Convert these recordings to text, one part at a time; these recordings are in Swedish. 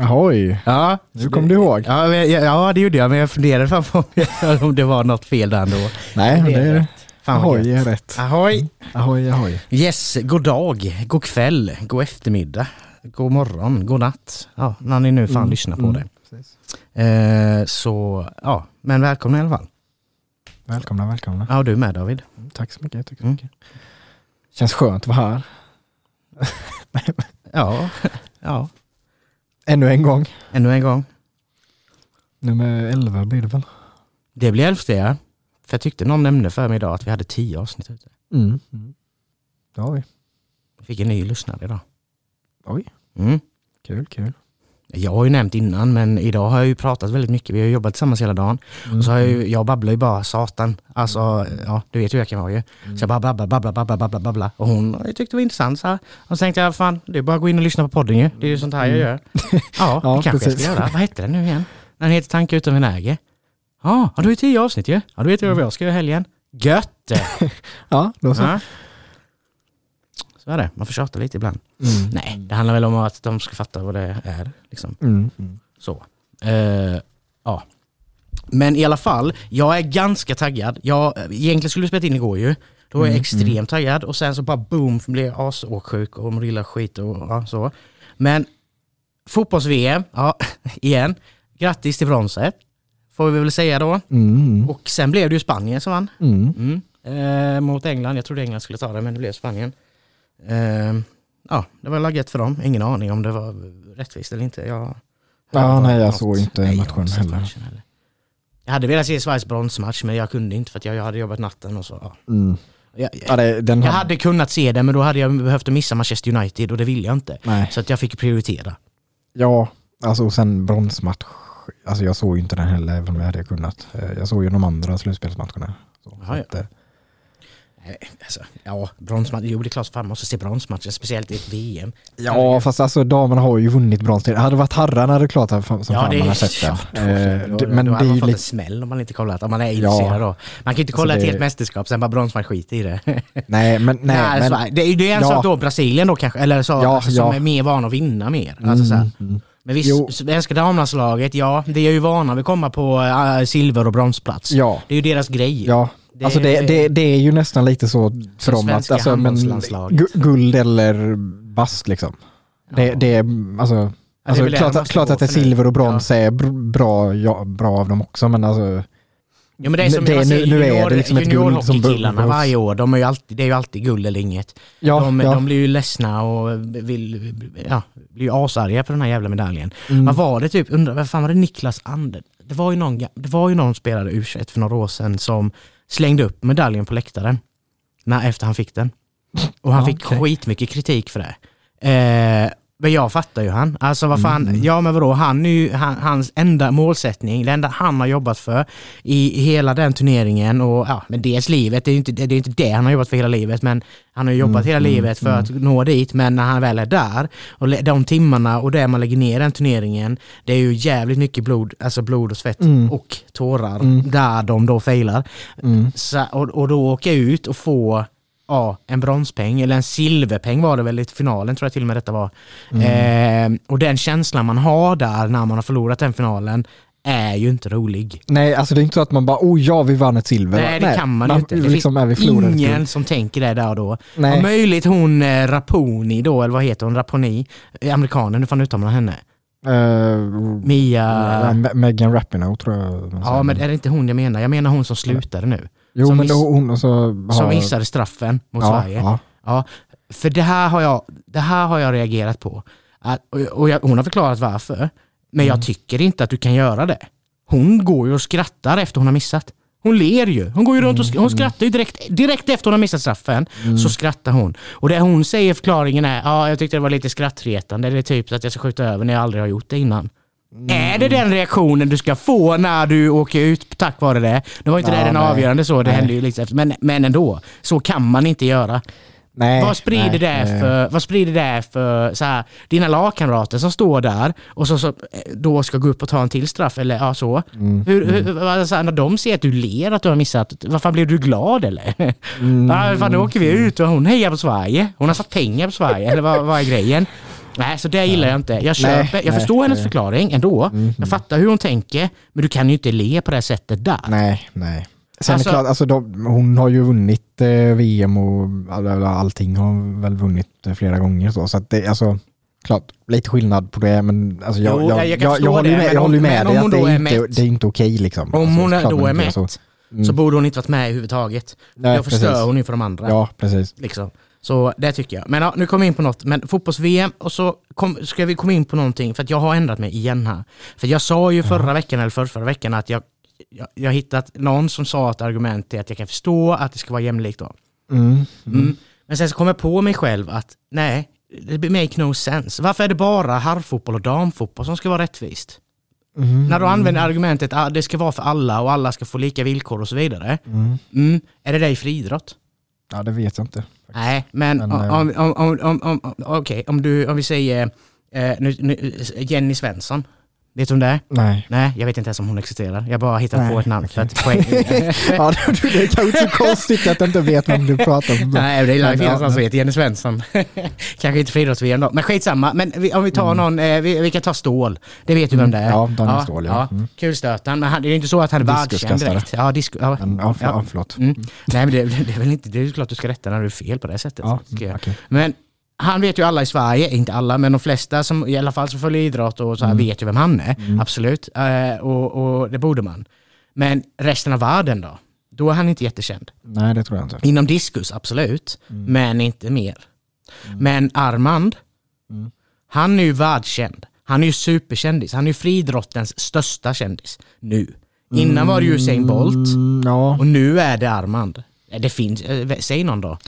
Ahoy, Ja, nu kom du ihåg. Ja, men, ja, det gjorde jag, men jag funderade fan på om det var något fel där ändå. Nej, det är rätt. Fan gött. är rätt. Ahoy! Ahoy, ahoy. Yes, god dag, god kväll, god eftermiddag, god morgon, god natt. Ja, när ni nu fan Mm, lyssnar på mm, det. precis. Eh, så, ja, men välkomna i alla fall. Välkomna, välkomna. Ja, du med David. Tack så mycket. Tack så Mm. mycket. Känns skönt att vara här. Ja, ja, Ännu en gång. ännu en gång. Nummer 11 blir det väl? Det blir elfte ja. För jag tyckte någon nämnde för mig idag att vi hade tio avsnitt ute. Mm. Mm. Det har vi. Vi fick en ny lyssnare idag. Oj, Mm. kul, kul. Jag har ju nämnt innan, men idag har jag ju pratat väldigt mycket. Vi har jobbat tillsammans hela dagen. Mm. Och så har jag, ju, jag babblar ju bara satan. Alltså, ja, du vet hur jag kan vara ju. Så jag bara babblar, babblar, babblar, babblar, babblar. Och hon har ju tyckt det var intressant så här. Och så tänkte jag, fan, det är bara att gå in och lyssna på podden ju. Det är ju sånt här jag gör. Ja, Ja, det kanske jag ska göra. Vad hette den nu igen? Den heter Tankar utan vinäger. Ja, då är det tio avsnitt ju. Ja, då vet jag vad jag ska göra helgen. Gött! Ja, då så. Ja. Så är det, man får tjata lite ibland. Mm. Nej, det handlar väl om att de ska fatta vad det är. Liksom. Mm. Mm. Så. Eh, ja. Men i alla fall, jag är ganska taggad. Jag, egentligen skulle vi spela in igår ju. Då var jag Mm, extremt taggad och sen så bara boom, blev jag asåksjuk och morilla skit och ja, så. Men fotbolls-VM, ja igen. Grattis till bronset. Får vi väl säga då. Mm. Och sen blev det ju Spanien som vann. Mm. Mm. Eh, mot England. Jag trodde England skulle ta det men det blev Spanien. Eh, ja, det var lagget för dem. Ingen aning om det var rättvist eller inte. Jag Ja, nej, jag något. såg inte Nej, jag matchen sett heller. matchen heller. Jag hade velat se Sveriges bronsmatch men jag kunde inte för att jag, jag hade jobbat natten och så. Ja. Mm. Jag, Ja, jag, det, den jag har- hade kunnat se det men då hade jag behövt missa Manchester United och det ville jag inte. Nej. Så att jag fick prioritera. Ja, alltså och sen bronsmatch. Alltså jag såg ju inte den heller även om jag hade kunnat. Eh, Jag såg ju de andra slutspelsmatcherna. Så, Ja, ja. att, Eh, Alltså, ja, bronsmatch. Jo, det är klart fan måste se bronsmatcher, speciellt i ett VM. Ja, fast alltså damerna har ju vunnit brons. Det hade varit herrarna hade det klart som fan Ja, det man har sett ja, Eh, då, det- men då det hade är man ju fått en lite, smäll om man inte kollat. Om man är intresserad då. Man kan ju inte kolla Alltså, ett det- helt mästerskap, sen bara bronsmatch skit i det. nej men nej. Nej, men, det är ju det en ja. sak då, Brasilien då kanske, eller så, Ja, alltså, som är mer vana att vinna mer. Alltså, så här. Mm, mm. Men visst, svenska damlandslaget, ja, vi är ju vana vid att komma på äh, silver och bronsplats. Ja, Det är ju deras grej. ja. Det- alltså det, det, det är ju nästan lite så för dem att alltså, men, guld eller bast liksom. Det, Ja. det är alltså, alltså väl det klart, de att- klart att det är silver och brons är br- bra, ja, bra av dem också men alltså Jo, men det är som Det- jag nu- ser nu är det junior, liksom ett guld som behövs. varje år, de är ju alltid, det är ju alltid guld eller inget. ja, de, ja. de blir ju ledsna och vill, ja, blir asarga på den här jävla medaljen. Mm. Vad var det typ, undrar, vad fan var det Niklas Ander? Det var ju någon, det var ju någon spelare u för några år sedan som slängde upp medaljen på läktaren. När, efter han fick den. Och han Ja, fick okej. skitmycket kritik för det. Eh, men jag fattar ju han. Alltså vad fan, Mm. ja men vadå, han är ju, han, hans enda målsättning, det enda han har jobbat för i hela den turneringen och ja, men dels livet, det är ju inte det, är inte det han har jobbat för hela livet, men han har ju jobbat Mm, hela mm, livet för mm. att nå dit, men när han väl är där och de timmarna och det man lägger ner i den turneringen, det är ju jävligt mycket blod, alltså blod och svett Mm. och tårar där de då failar. Så, och, och då åka ut och få ja, en bronspeng, eller en silverpeng var det väl i finalen tror jag till och med detta var. Mm. Eh, och den känslan man har där när man har förlorat den finalen är ju inte rolig. Nej, alltså det är inte så att man bara oh ja vi vann ett silver. Nej, det kan man ju inte. Det liksom finns ingen som tänker det där och då. Nej. Om möjligt hon eh, Raponi då, eller vad heter hon? Raponi? Eh, Amerikanen, hur fan uttalar man henne? Uh, Mia... Megan Rapinoe tror jag. man Ja, men är det inte hon jag menar? Jag menar hon som slutade nu. Jo, som men miss- hon och så Som har- missade straffen mot ja, Sverige. Ja. Ja, för det här har jag, det här har jag reagerat på. Att, och jag, hon har förklarat varför. Men jag tycker inte att du kan göra det. Hon går ju och skrattar efter hon har missat. Hon ler ju. Hon går ju runt och sk- hon skrattar ju direkt, direkt efter hon har missat straffen. Så skrattar hon. Och det hon säger förklaringen är ja, jag tyckte det var lite skrattretande. Eller typ att jag ska skjuta över när jag aldrig har gjort det innan. Är det den reaktionen du ska få när du åker ut tack vare det? Det var inte Ja, det den nej. avgörande så, det Nej. hände ju lite efter. Men, men ändå, så kan man inte göra. Nej, vad sprider nej, det för, vad sprider det för så här, dina lagkamrater som står där och så, så, eh, då ska gå upp och ta en till straff eller ja, så. Mm, Hur, hur, vad- så här, när de ser att du ler att du har missat, vad fan blir du glad eller? Mm. ja, fan, nu åker vi ut och hon hejar på Sverige. Hon har satt pengar på Sverige, eller vad, vad är grejen? Nej, så det gillar jag inte. Jag köper, jag nej, förstår hennes nej. förklaring ändå. Jag fattar hur hon tänker, men du kan ju inte le på det sättet där. Nej, nej. Sen Alltså- är det klart, alltså de, hon har ju vunnit eh, VM och all, all- allting har väl vunnit eh, flera gånger. Så, så att det, alltså, klart, lite skillnad på det, men alltså, jag, Jo, jag, jag jag, jag, håller ju med, jag håller med dig att det är, inte, det är inte okej. Liksom. Om Alltså, hon klart då är mätt, så. så. borde hon inte varit med överhuvudtaget. Nej, Då förstör precis. hon ju för de andra. Ja, precis. Liksom. Så det tycker jag. Men ja, nu kommer vi in på något. Men fotbolls-VM och så kom, ska vi komma in på någonting för att jag har ändrat mig igen här. För jag sa ju förra veckan eller förra, förra veckan att jag, jag, jag hittat någon som sa ett argument till att jag kan förstå att det ska vara jämlikt då. Mm. Mm. Men sen så kom jag på mig själv att nej, det make no sense. Varför är det bara herrfotboll och damfotboll som ska vara rättvist? Mm. När du använder argumentet att det ska vara för alla och alla ska få lika villkor och så vidare. Mm. Mm. Är det det i friidrott? Ja, det vet jag inte. Nej, men, Men, om, eh, om, om, om, om, om, okej, om, du, om vi säger eh, nu, nu, Jenny Svensson. Vet du om det är? Nej. Nej, jag vet inte ens om hon existerar. Jag bara hittat Nej, på ett namn för okej. att poäng... ja, det, är kanske inte så konstigt att du inte vet vem du pratar om. Nej, det är Men, finns ja, någon som heter Jenny Svensson. Kanske inte friidrotts-VM då, men skitsamma. Men vi, om vi tar någon, eh, vi, vi kan ta Stål. Det vet du vem det är? Mm. Ja, Daniel Ståhl, ja. Mm. Kulstötaren, men han, det är inte så att han är världskänd direkt. Ja, disco, ja. Men, ja, för, Ja. ja, förlåt. Mm. Nej men det, det är väl inte, det är klart du ska rätta när du är fel på det sättet. Ja, mm, okej. Men han vet ju alla i Sverige, inte alla, men de flesta som i alla fall som följer idrott och så här Mm. vet ju vem han är. Absolut. Eh, och, och det borde man. Men resten av världen då? Då är han inte jättekänd. Nej, det tror jag inte. Inom diskus, absolut. Mm. Men inte mer. Men Armand, Mm. han är ju världskänd. Han är ju superkändis. Han är ju friidrottens största kändis nu. Innan var det ju Usain Bolt. Mm, ja, Och nu är det Armand. Eh, Det finns, eh, säg någon då.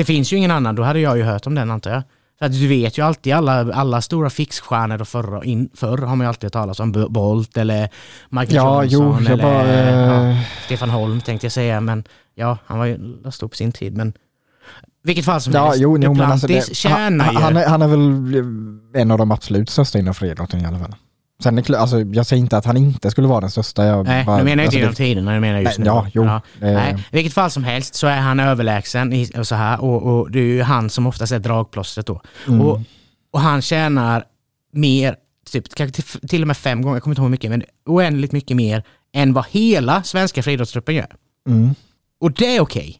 Det finns ju ingen annan, då hade jag ju hört om den antar jag. För att du vet ju alltid alla, alla stora fixstjärnor och förr, in, förr har man ju alltid hört talas om Bolt eller Michael ja jo, Johnson jag eller bara... ja, eh, Stefan Holm tänkte jag säga men ja, han var ju stor på sin tid men vilket fall som Ja, helst, jo, jo, alltså Duplantis det, tjänar han, ju. han, är, han är väl en av de absolut största inom friidrotten i alla fall. Sen är alltså, jag säger inte att han inte skulle vara den största. Jag Nej, bara, nu menar jag inte alltså, genom det- tiderna, jag menar just Nej, nu. ja, jo, eh. Nej, i vilket fall som helst så är han överlägsen i, och så här och, och det är ju han som oftast är dragplåstret då. Mm. Och, och han tjänar mer, typ, kanske till, till och med fem gånger, jag kommer inte ihåg hur mycket, men oändligt mycket mer än vad hela svenska friidrottstruppen gör. Mm. Och det är okej.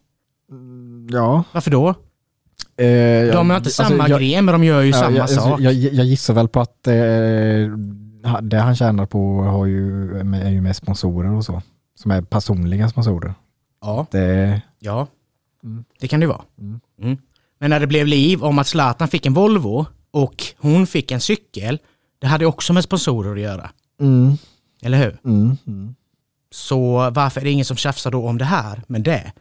Ja. Varför då? Eh, De har inte alltså, samma jag, gren, men de gör ju ja, samma jag, sak. Jag, jag, jag gissar väl på att eh, det han tjänar på har ju, är ju med sponsorer och så. Som är personliga sponsorer. ja, Det, ja. Mm. det kan det ju vara. Mm. Mm. Men när det blev liv om att Zlatan fick en Volvo och hon fick en cykel, det hade också med sponsorer att göra. mm, Eller hur? mm, mm. Så varför är det ingen som tjafsar då om det här med det?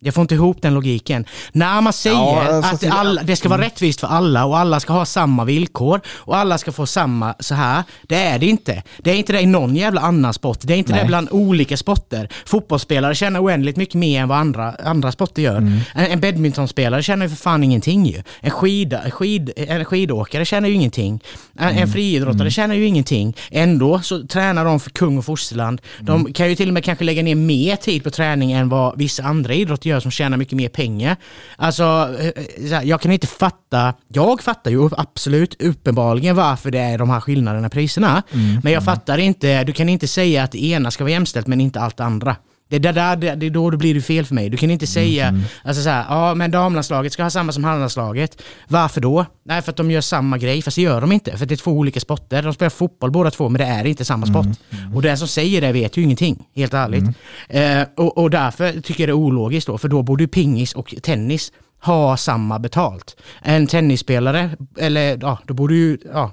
Jag får inte ihop den logiken. När man säger Ja, att till- alla, det ska vara rättvist för alla och alla ska ha samma villkor och alla ska få samma så här. Det är det inte. Det är inte det i någon jävla annan sport. Det är inte Nej. det bland olika sporter. Fotbollsspelare tjänar oändligt mycket mer än vad andra, andra sporter gör. Mm. En, en badmintonspelare tjänar ju för fan ingenting ju. En, skida, skid, en skidåkare tjänar ju ingenting. En, Mm. en friidrottare tjänar ju ingenting. Ändå så tränar de för kung och fosterland. De Mm. kan ju till och med kanske lägga ner mer tid på träning än vad vissa andra idrotter gör som tjänar mycket mer pengar. Alltså, eh, jag kan inte fatta, jag fattar ju absolut uppenbarligen varför det är de här skillnaderna i priserna. Mm. Men jag fattar inte, du kan inte säga att det ena ska vara jämställt men inte allt det andra. Det är, där, det, det är då det blir det fel för mig. Du kan inte säga, Mm. alltså så här, ja men damlandslaget ska ha samma som herrlandslaget. Varför då? Nej för att de gör samma grej, fast det gör de inte. För det är två olika sporter. De spelar fotboll båda två, men det är inte samma sport. Och den som säger det vet ju ingenting, helt ärligt. Eh, och, och därför tycker jag det är ologiskt då, för då borde ju pingis och tennis ha samma betalt. En tennisspelare, eller ja, då borde ju, ja,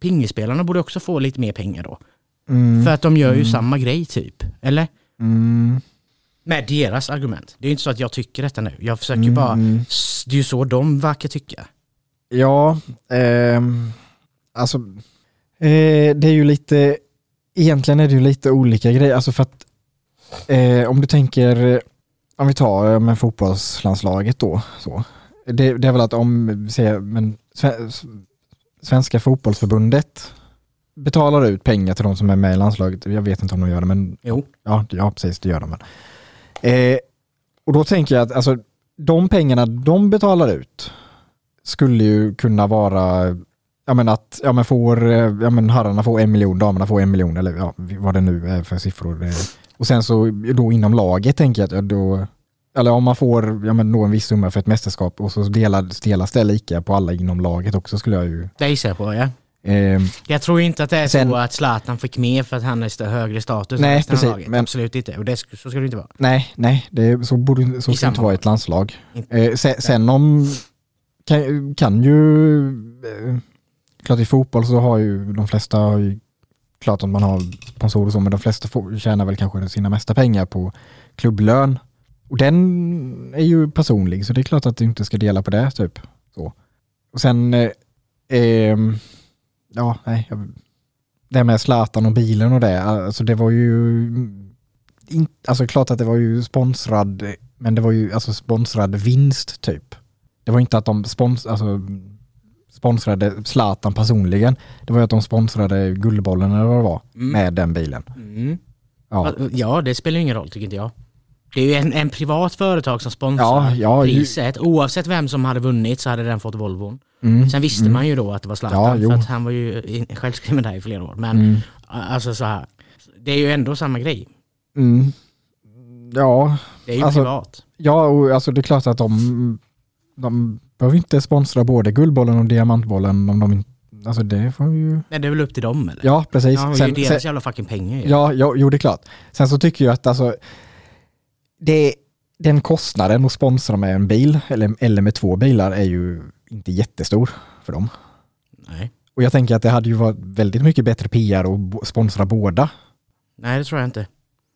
pingispelarna borde också få lite mer pengar då. Mm. För att de gör ju samma grej typ, eller? Mm. Med deras argument. Det är inte så att jag tycker detta nu. Jag försöker bara, Mm. s- det är ju så de verkar tycka. Ja, ehm, alltså Eh, det är ju lite, egentligen är det ju lite olika grejer. Alltså för att eh, om du tänker, om vi tar med fotbollslandslaget då. Så. Det, det är väl att om, se, men Svenska fotbollsförbundet betalar ut pengar till de som är med i landslaget. Jag vet inte om de gör det, men jo. Ja, ja precis, det gör de väl. Eh, och då tänker jag att alltså, de pengarna de betalar ut skulle ju kunna vara ja men att ja men får, ja men herrarna får en miljon, damerna får en miljon eller ja, vad det nu är för siffror. Och sen så då inom laget tänker jag att då, eller om man får ja men nå en viss summa för ett mästerskap och så delas, delas det lika på alla inom laget också skulle jag ju. Det gissar jag på ja. Eh, jag tror inte att det är sen, så att Zlatan fick mer för att han är högre status nej, precis, laget. Men, Absolut inte. Och det, så ska det inte vara. Nej, nej det, så, borde, så ska det inte vara i ett landslag. Eh, sen, sen, om, kan, kan ju, eh, klart i fotboll så har ju de flesta, har ju, klart att man har sponsorer och så, men de flesta får, tjänar väl kanske sina mesta pengar på klubblön. Och den är ju personlig, så det är klart att du inte ska dela på det. typ. Så. Och sen eh, eh ja, nej. Det med Zlatan och bilen och det, alltså det var ju, in, alltså klart att det var ju sponsrad, men det var ju alltså sponsrad vinst typ. Det var inte att de spons, alltså, sponsrade Zlatan personligen. Det var ju att de sponsrade Guldbollen eller vad det var mm. med den bilen. Mm. Ja. ja, det spelar ingen roll tycker inte jag. Det är ju en, en privat företag som sponsrar ja, ja, priset. Ju... Oavsett vem som hade vunnit så hade den fått Volvon. Mm, Sen visste mm. man ju då att det var Zlatan, ja, för att han var ju självskriven där i flera år. Men mm. alltså så här, det är ju ändå samma grej. Mm. Ja. Det är ju alltså, privat. Ja, och alltså det är klart att de, de behöver inte sponsra både Guldbollen och Diamantbollen om de inte Alltså det får ju... Nej, det är väl upp till dem eller? Ja, precis. Ja, det är ju deras sen, jävla fucking pengar ju. Ja, ja, jo det är klart. Sen så tycker jag att alltså, det, den kostnaden att sponsra med en bil eller, eller med två bilar är ju inte jättestor för dem. Nej. Och jag tänker att det hade ju varit väldigt mycket bättre PR att sponsra båda. Nej, det tror jag inte.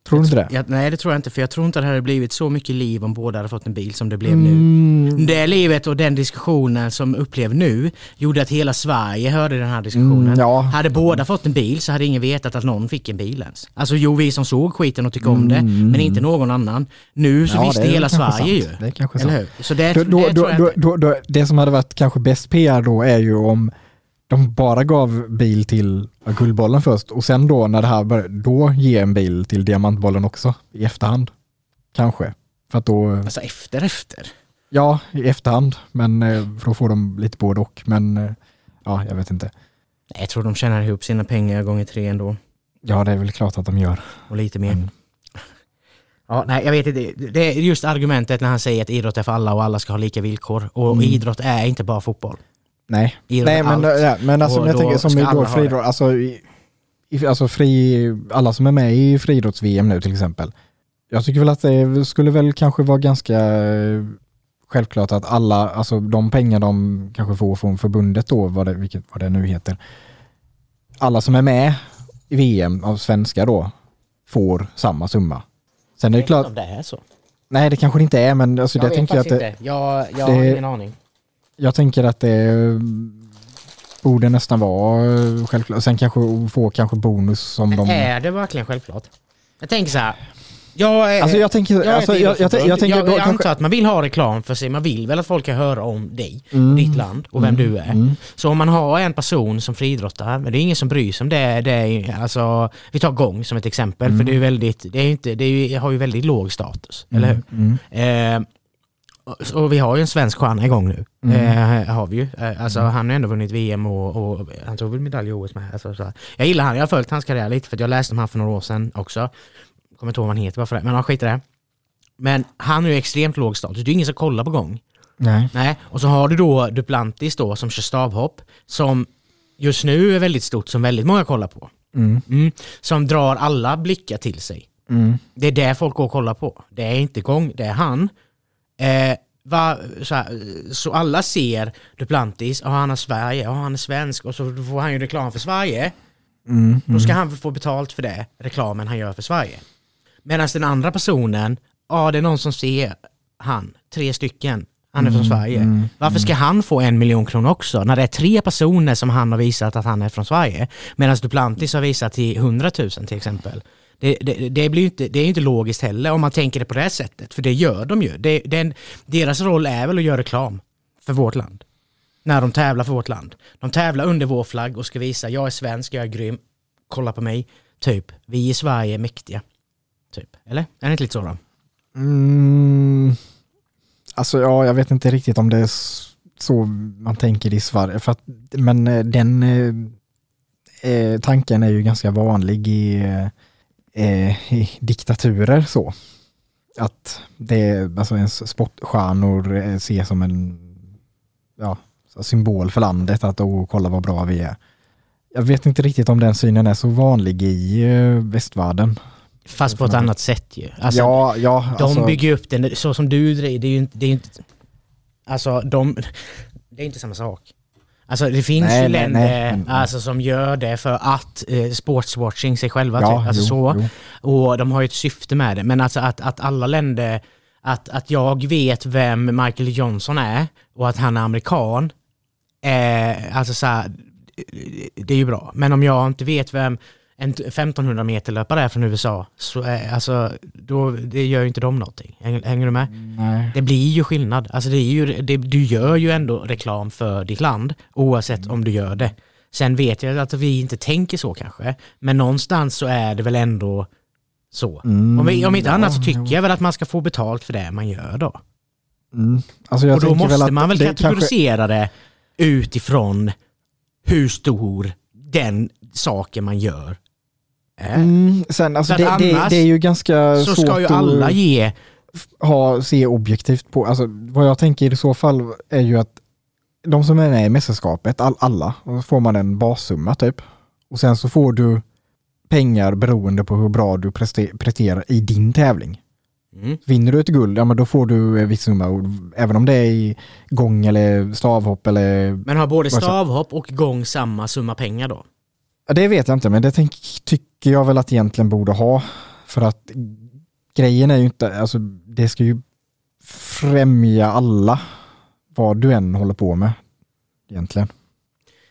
Tror du inte det? Jag, nej det tror jag inte, för jag tror inte att det hade blivit så mycket liv om båda hade fått en bil som det blev mm. nu. Det livet och den diskussionen som upplev nu gjorde att hela Sverige hörde den här diskussionen. Mm, ja. Hade båda fått en bil så hade ingen vetat att någon fick en bil ens. Alltså jo, vi som såg skiten och tyckte om det, mm. men inte någon annan. Nu så ja, visste hela Sverige ju. Det är kanske sant. Eller hur? Så det, då, det, då, då, då, det som hade varit kanske bäst PR då är ju om de bara gav bil till Guldbollen först och sen då när det här började, då ge en bil till Diamantbollen också i efterhand. Kanske. För att då... Alltså efter efter? Ja, i efterhand. Men eh, för då får de lite både och. Men eh, ja, jag vet inte. Jag tror de tjänar ihop sina pengar gånger tre ändå. Ja, det är väl klart att de gör. Och lite mer. Mm. Ja, nej, jag vet inte. Det är just argumentet när han säger att idrott är för alla och alla ska ha lika villkor. Och mm. idrott är inte bara fotboll. Nej, Nej men, ja, men alltså, jag tänker som i då friidrott, alltså, i, alltså fri, alla som är med i friidrotts-VM nu till exempel. Jag tycker väl att det skulle väl kanske vara ganska eh, självklart att alla, alltså de pengar de kanske får från förbundet då, vad det, vilket, vad det nu heter. Alla som är med i VM av svenska då får samma summa. Sen är det klart... Om det är så. Nej, det kanske det inte är, men alltså, jag det tänker jag att det, inte. Jag, jag det, har ingen aning jag tänker att det borde nästan vara självklart. Sen kanske få kanske bonus som Men de... Är det verkligen självklart? Jag tänker så här. Jag, alltså jag tänker, jag, alltså, jag, jag, jag, tänker jag, jag antar att man vill ha reklam för sig, man vill väl att folk kan höra om dig, mm. och ditt land och vem mm. du är. Mm. Så om man har en person som friidrottar, men det är ingen som bryr sig om det, det är, alltså, vi tar gång som ett exempel, för det är väldigt, det, är inte, det är, har ju väldigt låg status, eller hur? Mm. Mm. Eh, och vi har ju en svensk stjärna igång nu. Mm. Eh, har vi ju. Eh, alltså, mm. Han har ändå vunnit VM och, och han tog väl medalj i OS med. Alltså, så. Jag gillar han, jag har följt hans karriär lite för jag läste om han för några år sedan också. Kommer inte ihåg vad han heter bara för det, men ja, skit i det. Men han är ju extremt låg status, det är ingen som kollar på gång. Nej. Nej. Och så har du då Duplantis då som kör stavhopp, som just nu är väldigt stort, som väldigt många kollar på. Mm. Mm. Som drar alla blickar till sig. Mm. Det är det folk går och kollar på. Det är inte gång, det är han. Eh, va, så, här, så, alla ser Duplantis, ja han är Sverige, ja han är svensk och så får han ju reklam för Sverige. Mm, mm. Då ska han få betalt för det, reklamen han gör för Sverige. Medan den andra personen, ja det är någon som ser han, tre stycken, Han är från Sverige. mm, Varför ska han få en miljon kronor också? När det är tre personer som han har visat att han är från Sverige. Medan Duplantis har visat till 100 000 till exempel. Det, det, det, blir inte, det är ju inte logiskt heller om man tänker det på det här sättet. För det gör de ju. Det, den, deras roll är väl att göra reklam för vårt land. När de tävlar för vårt land. De tävlar under vår flagg och ska visa jag är svensk, jag är grym, kolla på mig. Typ, vi i Sverige är mäktiga. Typ, eller? Är det inte lite så då? Mm, alltså ja, jag vet inte riktigt om det är så man tänker i Sverige. För att, men eh, den eh, eh, tanken är ju ganska vanlig i, eh, i diktaturer så. Att det är alltså ens sportstjärnor eh, ses som en ja, symbol för landet. Att oh, kolla vad bra vi är. Jag vet inte riktigt om den synen är så vanlig i eh, västvärlden. Fast på ett annat sätt ju. Alltså, ja, ja, De alltså- bygger upp den så som du driver, det är ju inte... Det är inte alltså de... Det är inte samma sak. Alltså det finns Nej, ju nej, länder nej, men- alltså, som gör det för att eh, sportswatching sig själva. Ja, typ. Alltså jo, så. jo. Och de har ju ett syfte med det. Men alltså att, att alla länder... Att, att jag vet vem Michael Johnson är och att han är amerikan. Eh, alltså så här, det är ju bra. Men om jag inte vet vem en 1500 meter löpare är från USA, så är, alltså, då, det gör ju inte de någonting. Hänger, hänger du med? Nej. Det blir ju skillnad. Alltså det är ju, det, du gör ju ändå reklam för ditt land, oavsett om du gör det. Sen vet jag att vi inte tänker så kanske, men någonstans så är det väl ändå så. Mm, om, vi, om inte ja, annat så tycker jo. jag väl att man ska få betalt för det man gör då. Mm. Alltså Och då måste väl man väl det kanske- kategorisera det utifrån hur stor den saken man gör. Mm, sen, alltså det, det, det är ju ganska så svårt ska ju alla att ge ha, se objektivt på. Alltså, vad jag tänker i så fall är ju att de som är med i mästerskapet, all, alla, får man en bassumma typ. Och sen så får du pengar beroende på hur bra du preste- presterar i din tävling. Mm. Vinner du ett guld, ja men då får du en viss summa. Även om det är i gång eller stavhopp eller... Men har både stavhopp och gång samma summa pengar då? Ja, det vet jag inte, men det tänk, tycker jag väl att egentligen borde ha. För att grejen är ju inte, alltså det ska ju främja alla, vad du än håller på med egentligen.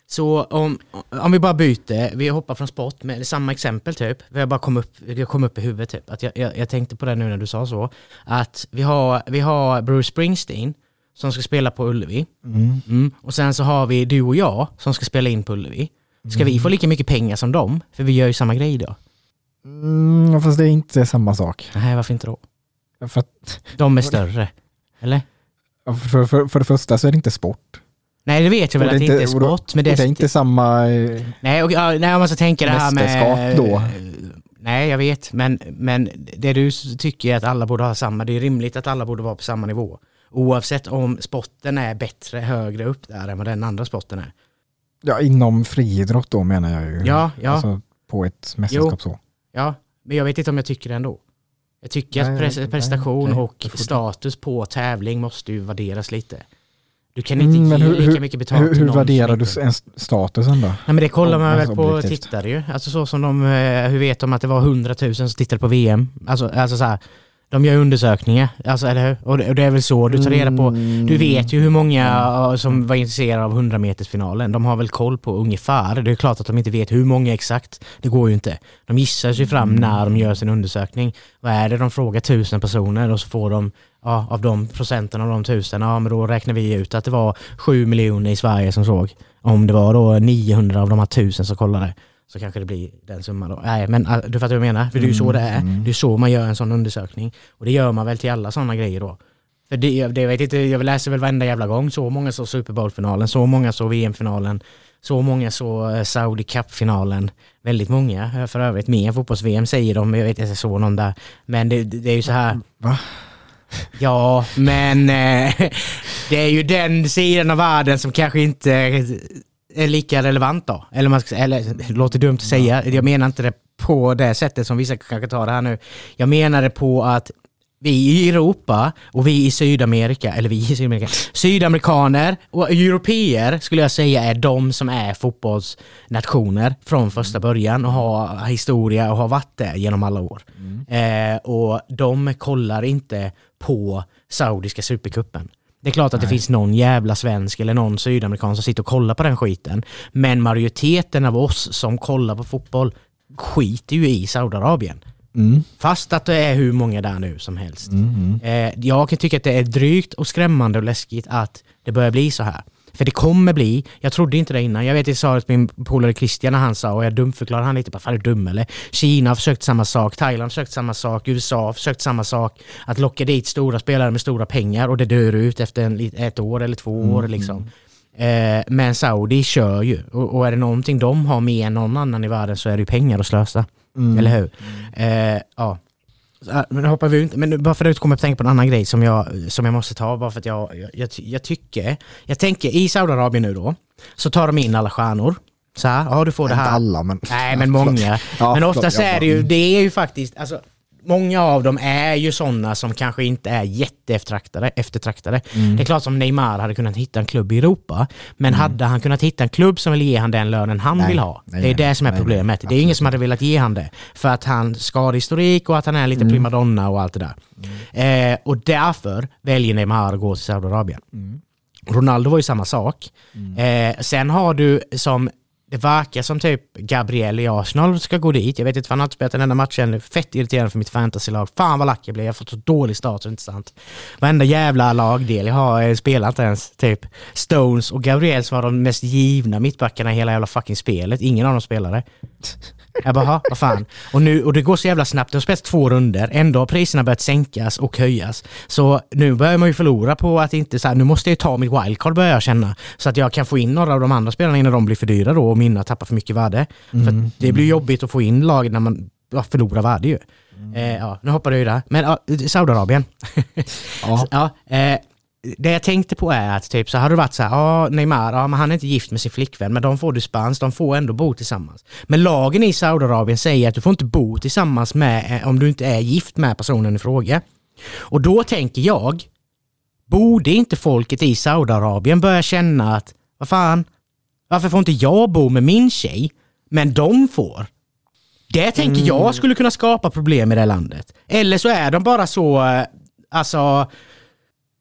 Så om, om vi bara byter, vi hoppar från sport med samma exempel typ. Vi har bara kom upp, det kom upp i huvudet typ. Att jag, jag, jag tänkte på det nu när du sa så. Att vi har, vi har Bruce Springsteen som ska spela på Ullevi. Mm. Mm. Och sen så har vi du och jag som ska spela in på Ullevi. Ska vi få lika mycket pengar som dem? För vi gör ju samma grej då. Mm, fast det är inte samma sak. Nej, varför inte då? För, att, De är större. Eller? för, för, för det första så är det inte sport. Nej, det vet jag väl att det inte är sport. Men det det är inte samma... eh, Nej, och, nej, om man ska tänka det här med... Då? Nej, jag vet. Men, men det du tycker är att alla borde ha samma. Det är rimligt att alla borde vara på samma nivå. Oavsett om sporten är bättre högre upp där än vad den andra sporten är. Ja, inom friidrott då menar jag ju. Ja, ja. Alltså på ett mästerskap så. Ja, men jag vet inte om jag tycker det ändå. Jag tycker Nej, att nej, prestation okej. och status på tävling måste ju värderas lite. Du kan inte Mm, ge hur- lika hur- mycket betalt Hur, hur som värderar du ens statusen då? Nej men det kollar man Alltså, väl på objektivt. tittare ju. Alltså så som de, eh, hur vet de att det var 100 000 som tittade på VM? Alltså, alltså så här, de gör undersökningar, alltså eller hur? Och det, och det är väl så du tar reda på, Mm. du vet ju hur många som var intresserade av 100 metersfinalen. De har väl koll på ungefär, det är klart att de inte vet hur många exakt, det går ju inte. De gissar sig fram Mm. när de gör sin undersökning. Vad är det? De frågar tusen personer och så får de, ja av de procenten av de tusen, ja men då räknar vi ut att det var 7 miljoner i Sverige som såg. Om det var då 900 av de här tusen som kollade så kanske det blir den summan då. Nej men äh, du fattar vad jag menar? För det är ju så det är. Mm. Det är så man gör en sån undersökning. Och det gör man väl till alla sådana grejer då. För det, det jag vet inte, jag läser väl varenda jävla gång. Så många så Super Bowl-finalen, så många så VM-finalen, så många så eh, Saudi Cup-finalen. Väldigt många eh, för övrigt. Mer fotbolls-VM säger de, jag vet inte, jag såg någon där. Men det, det är ju så här. Va? Ja, men eh, det är ju den sidan av världen som kanske inte är lika relevant då. Eller, man ska, eller det låter dumt att säga, jag menar inte det på det sättet som vissa kanske tar det här nu. Jag menar det på att vi i Europa och vi i Sydamerika, eller vi i Sydamerika, sydamerikaner och europeer skulle jag säga är de som är fotbollsnationer från första början och har historia och har varit det genom alla år. Eh, och de kollar inte på saudiska supercupen. Det är klart att Nej. det finns någon jävla svensk eller någon sydamerikan som sitter och kollar på den skiten. Men majoriteten av oss som kollar på fotboll skiter ju i Saudiarabien. Mm. Fast att det är hur många där nu som helst. Mm. Eh, jag kan tycka att det är drygt och skrämmande och läskigt att det börjar bli så här. För det kommer bli, jag trodde inte det innan. Jag vet jag sa att min polare Christian när han sa, och jag dumförklarade han lite, bara fan är du dum eller? Kina har försökt samma sak, Thailand har försökt samma sak, USA har försökt samma sak. Att locka dit stora spelare med stora pengar och det dör ut efter en, ett år eller två år mm. liksom. Eh, men Saudi kör ju och, och, är det någonting de har mer än någon annan i världen så är det pengar att slösa. Mm. Eller hur? Mm. Eh, ja. Men hoppar vi inte, men bara för att komma att tänka på en annan grej som jag, som jag måste ta, bara för att jag, jag, jag, jag tycker, jag tänker i Saudiarabien nu då, så tar de in alla stjärnor. Så här, ja du får det här. Inte alla men... Nej men många. ja, men oftast är det ju, det är ju faktiskt, alltså många av dem är ju sådana som kanske inte är jätteeftertraktade. Eftertraktade. Mm. Det är klart som Neymar hade kunnat hitta en klubb i Europa, men mm. hade han kunnat hitta en klubb som vill ge han den lönen han nej, vill ha? Nej, det är nej, det som är problemet. det är ingen som hade velat ge han det. För att han skadehistorik och att han är lite mm. primadonna och allt det där. Mm. Eh, och därför väljer Neymar att gå till Saudiarabien. Mm. Ronaldo var ju samma sak. Mm. Eh, sen har du som det verkar som typ Gabriel i Arsenal ska gå dit. Jag vet inte, för han har inte spelat en enda match ännu. Fett irriterande för mitt fantasylag. Fan vad lack jag blev. Jag har fått så dålig start, så inte sant. Varenda jävla lagdel jag har spelat inte ens. Typ Stones och Gabriel som var de mest givna mittbackarna i hela jävla fucking spelet. Ingen av dem spelade. Jag bara, vad fan. Och, nu, och det går så jävla snabbt. Det har spelats två runder. Ändå har priserna börjat sänkas och höjas. Så nu börjar man ju förlora på att inte så här, nu måste jag ta mitt wildcard börjar jag känna. Så att jag kan få in några av de andra spelarna innan de blir för dyra då och mina tappar för mycket värde. Mm. För det blir jobbigt att få in lag när man ja, förlorar värde ju. Mm. Eh, ja, nu hoppar jag ju där. Men ja, Saudiarabien. ja. ja eh, det jag tänkte på är att typ så har det varit så här, ja Neymar, ja men han är inte gift med sin flickvän, men de får dispens, de får ändå bo tillsammans. Men lagen i Saudiarabien säger att du får inte bo tillsammans med, eh, om du inte är gift med personen i fråga. Och då tänker jag, borde inte folket i Saudiarabien börja känna att, vad fan, varför får inte jag bo med min tjej, men de får? Det tänker mm. jag skulle kunna skapa problem i det landet. Eller så är de bara så, eh, alltså,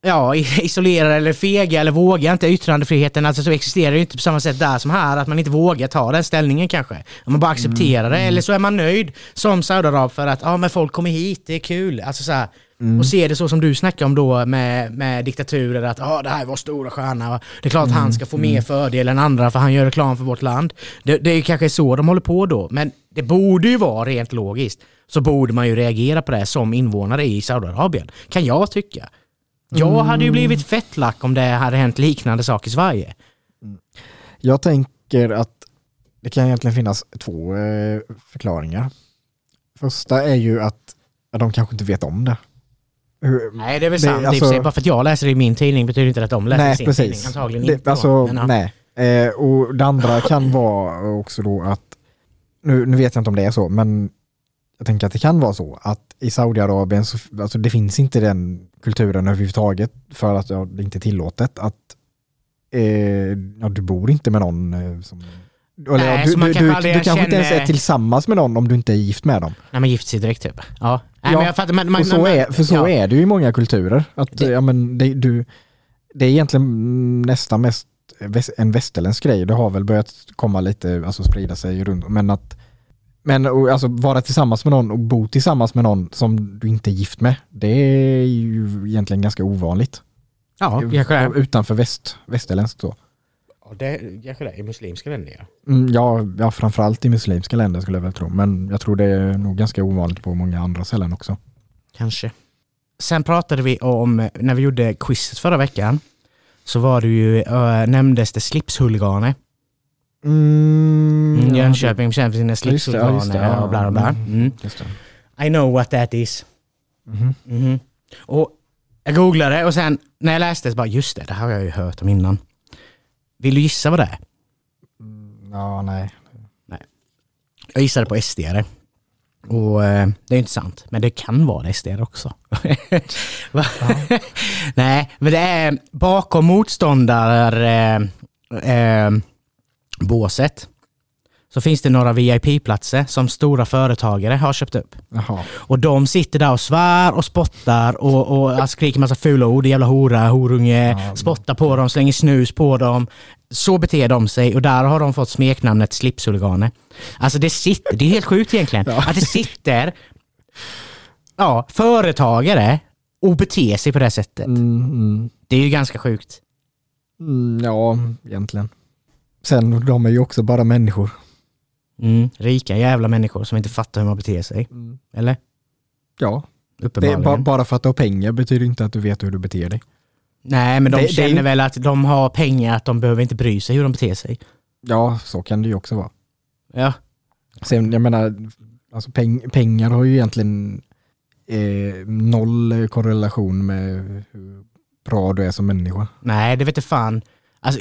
ja, isolerade eller fega eller vågar inte yttrandefriheten, alltså så existerar det ju inte på samma sätt där som här, att man inte vågar ta den ställningen kanske. Om man bara accepterar det, mm. eller så är man nöjd som Saudiarab för att ja men folk kommer hit, det är kul. Alltså så här, mm. Och ser det så som du snackar om då med, med diktaturer, att ja det här är vår stora stjärna, det är klart mm. han ska få mer mm. fördel än andra för han gör reklam för vårt land. Det, det är kanske så de håller på då, men det borde ju vara rent logiskt, så borde man ju reagera på det som invånare i Saudiarabien, kan jag tycka. Jag hade ju blivit fett lack om det hade hänt liknande saker i Sverige. Mm. Jag tänker att det kan egentligen finnas två eh, förklaringar. Första är ju att de kanske inte vet om det. Nej, det är väl sant. Det, alltså, bara för att jag läser det i min tidning betyder inte att de läser nej, sin precis. tidning. Antagligen det, inte. Alltså, men, ja. nej. Eh, och det andra kan vara också då att, nu, nu vet jag inte om det är så, men jag tänker att det kan vara så att i Saudiarabien så alltså det finns inte den kulturen överhuvudtaget för att ja, det inte är tillåtet att eh, ja, du bor inte med någon eh, som eller, Nej, du, du, du, du, kanske känner... inte ens är tillsammans med någon om du inte är gift med dem. Nej, man gifter sig direkt typ. Ja, Nej, ja men fattar, men, man, så är, för så ja. är det ju i många kulturer. Att, det... Ja, men det, du, det är egentligen nästan mest en västerländsk grej. Det har väl börjat komma lite, alltså sprida sig runt, men att men alltså vara tillsammans med någon och bo tillsammans med någon som du inte är gift med, det är ju egentligen ganska ovanligt. Ja, kanske är. Utanför väst, västerländskt då. Ja, det kanske det är i muslimska länder ja. Mm, ja, ja, framförallt i muslimska länder skulle jag väl tro. Men jag tror det är nog ganska ovanligt på många andra ställen också. Kanske. Sen pratade vi om, när vi gjorde quizet förra veckan, så var det ju, äh, nämndes det slipshuliganer. Mm, mm, Jönköping känd för sina slipsorgan ja, och bla bla bla. Mm, mm. I know what that is. Mm. -hmm. Och jag googlade och sen när jag läste så bara, just det, det här har jag ju hört om innan. Vill du gissa vad det är? Mm, ja, nej. nej. Jag gissade på SD och eh, det är inte sant, men det kan vara SD också. nej, men det är bakom motståndare eh, eh, båset så finns det några VIP-platser som stora företagare har köpt upp. Jaha. Och de sitter där och svär och spottar och, och alltså, skriker massa fula ord. Jävla hora, horunge, Ja. spottar på dem, slänger snus på dem. Så beter de sig och där har de fått smeknamnet slipshuliganer. Alltså det sitter, det är helt sjukt egentligen. Ja. Att det sitter ja, företagare och beter sig på det sättet. Mm, mm, Det är ju ganska sjukt. mm, ja, egentligen. Sen, de är ju också bara människor. Mm, rika jävla människor som inte fattar hur man beter sig. Eller? Ja, det, Uppenbarligen. ba, bara för att du har pengar betyder inte att du vet hur du beter dig. Nej, men de Det- det är känner ju- väl att de har pengar, att de behöver inte bry sig hur de beter sig. Ja, så kan det ju också vara. Ja, Sen, jag menar, alltså peng, pengar har ju egentligen eh, noll korrelation med hur bra du är som människa. nej det vet jag fan. Alltså,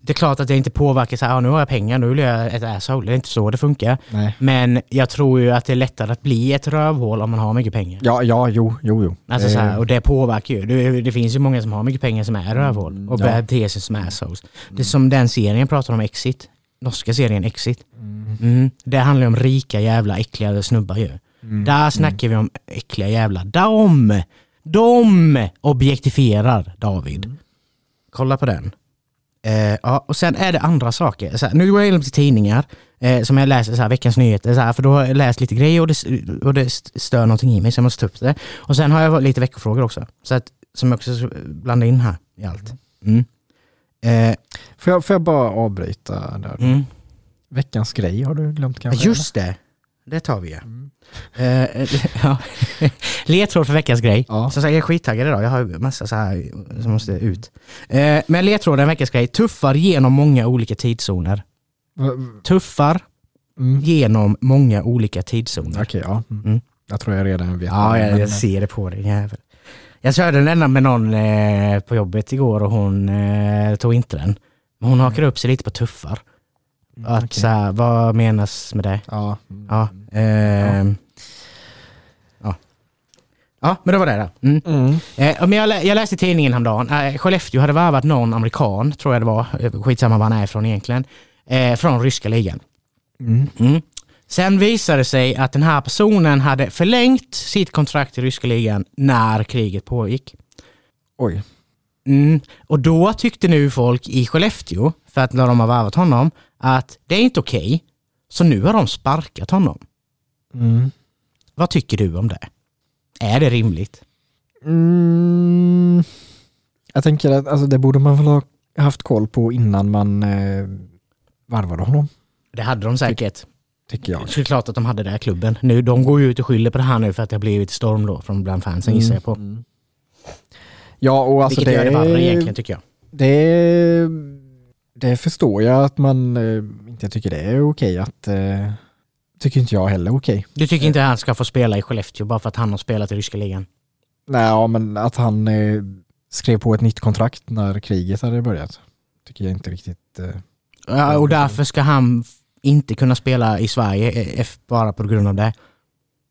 det är klart att jag inte påverkar så här, "Ja, nu har jag pengar, nu vill jag ett asshole. Det är inte så det funkar. Nej. Men jag tror ju att det är lättare att bli ett rövhål om man har mycket pengar. Ja, ja, jo, jo, jo. Alltså så här, Eh, och det påverkar ju. Det, det finns ju många som har mycket pengar som är rövhål och ja. beter sig som assholes. Det är som den serien jag pratar om, Exit. Norska serien Exit. Mm. Det handlar ju om rika jävla äckliga snubbar ju. mm, Där snackar vi om äckliga jävla... De! De objektifierar David. Kolla på den. Eh, ja, och sen är det andra saker. Så här, nu går jag in till tidningar eh, som jag läser, så här, veckans nyheter, så här, för då har jag läst lite grejer och det, och det stör någonting i mig så jag måste ta upp det. Och sen har jag lite veckofrågor också, så att, som jag också ska blanda in här i allt. Mm. Eh, Får, jag, får jag bara avbryta där? mm. Veckans grej har du glömt kanske? Just det, det tar vi ja. Mm. Eh, ja. Ledtråd för veckans grej. Ja. Så jag är skittaggad idag, jag har ju massa så här som måste ut. Eh, men ledtråden veckans grej, tuffar genom många olika tidszoner. Va- Tuffar Mm. genom många olika tidszoner. Okej, ja. Mm. Mm. Jag tror jag redan vet. Ja, jag, jag ser det på dig jävel. Jag körde den med någon eh, på jobbet igår och hon eh, tog inte den. Men hon hakade upp sig lite på tuffar. Att Mm, okej. så här, vad menas med det? Ja. Ja, ehm, ja. ja, men det var det då. Mm. Mm. Eh, men jag, lä- jag läste i tidningen häromdagen, eh, Skellefteå hade värvat någon amerikan, tror jag det var, eh, skitsamma var han är ifrån egentligen, eh, från ryska ligan. Mm. Mm. Sen visade det sig att den här personen hade förlängt sitt kontrakt i ryska ligan när kriget pågick. Oj. Mm. Och då tyckte nu folk i Skellefteå, för att när de har värvat honom, att det är inte okej. Så nu har de sparkat honom. Mm. Vad tycker du om det? Är det rimligt? Mm. Jag tänker att alltså, det borde man väl ha haft koll på innan man eh, varvade honom, Det hade de säkert. tycker jag. Det är klart att de hade det här klubben. Nu, de går ju ut och skyller på det här nu för att det har blivit storm då från bland fansen gissar jag på. Mm. Ja, och alltså Vilket det, gör det värre egentligen tycker jag. det, det förstår jag att man eh, inte tycker det är okej att eh, tycker inte jag heller okej. Du tycker inte att han ska få spela i Skellefteå bara för att han har spelat i ryska ligan? Nej, ja, men att han eh, skrev på ett nytt kontrakt när kriget hade börjat. Tycker jag inte riktigt. Eh, Ja, och därför ska han inte kunna spela i Sverige eh, bara på grund av det.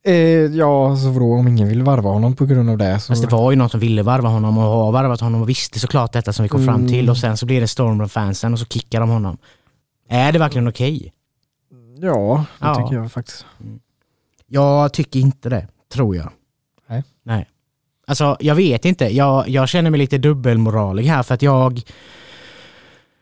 Eh, ja, så vadå om ingen vill varva honom på grund av det så. Fast det var ju någon som ville varva honom och har varvat honom och visste såklart detta som vi kom fram Mm. till och sen så blir det storm från fansen och så kickar de honom. Är det verkligen okej? Ja, det Ja. tycker jag faktiskt. Jag tycker inte det, tror jag. Nej. Nej. Alltså, jag vet inte. Jag, jag känner mig lite dubbelmoralig här för att jag...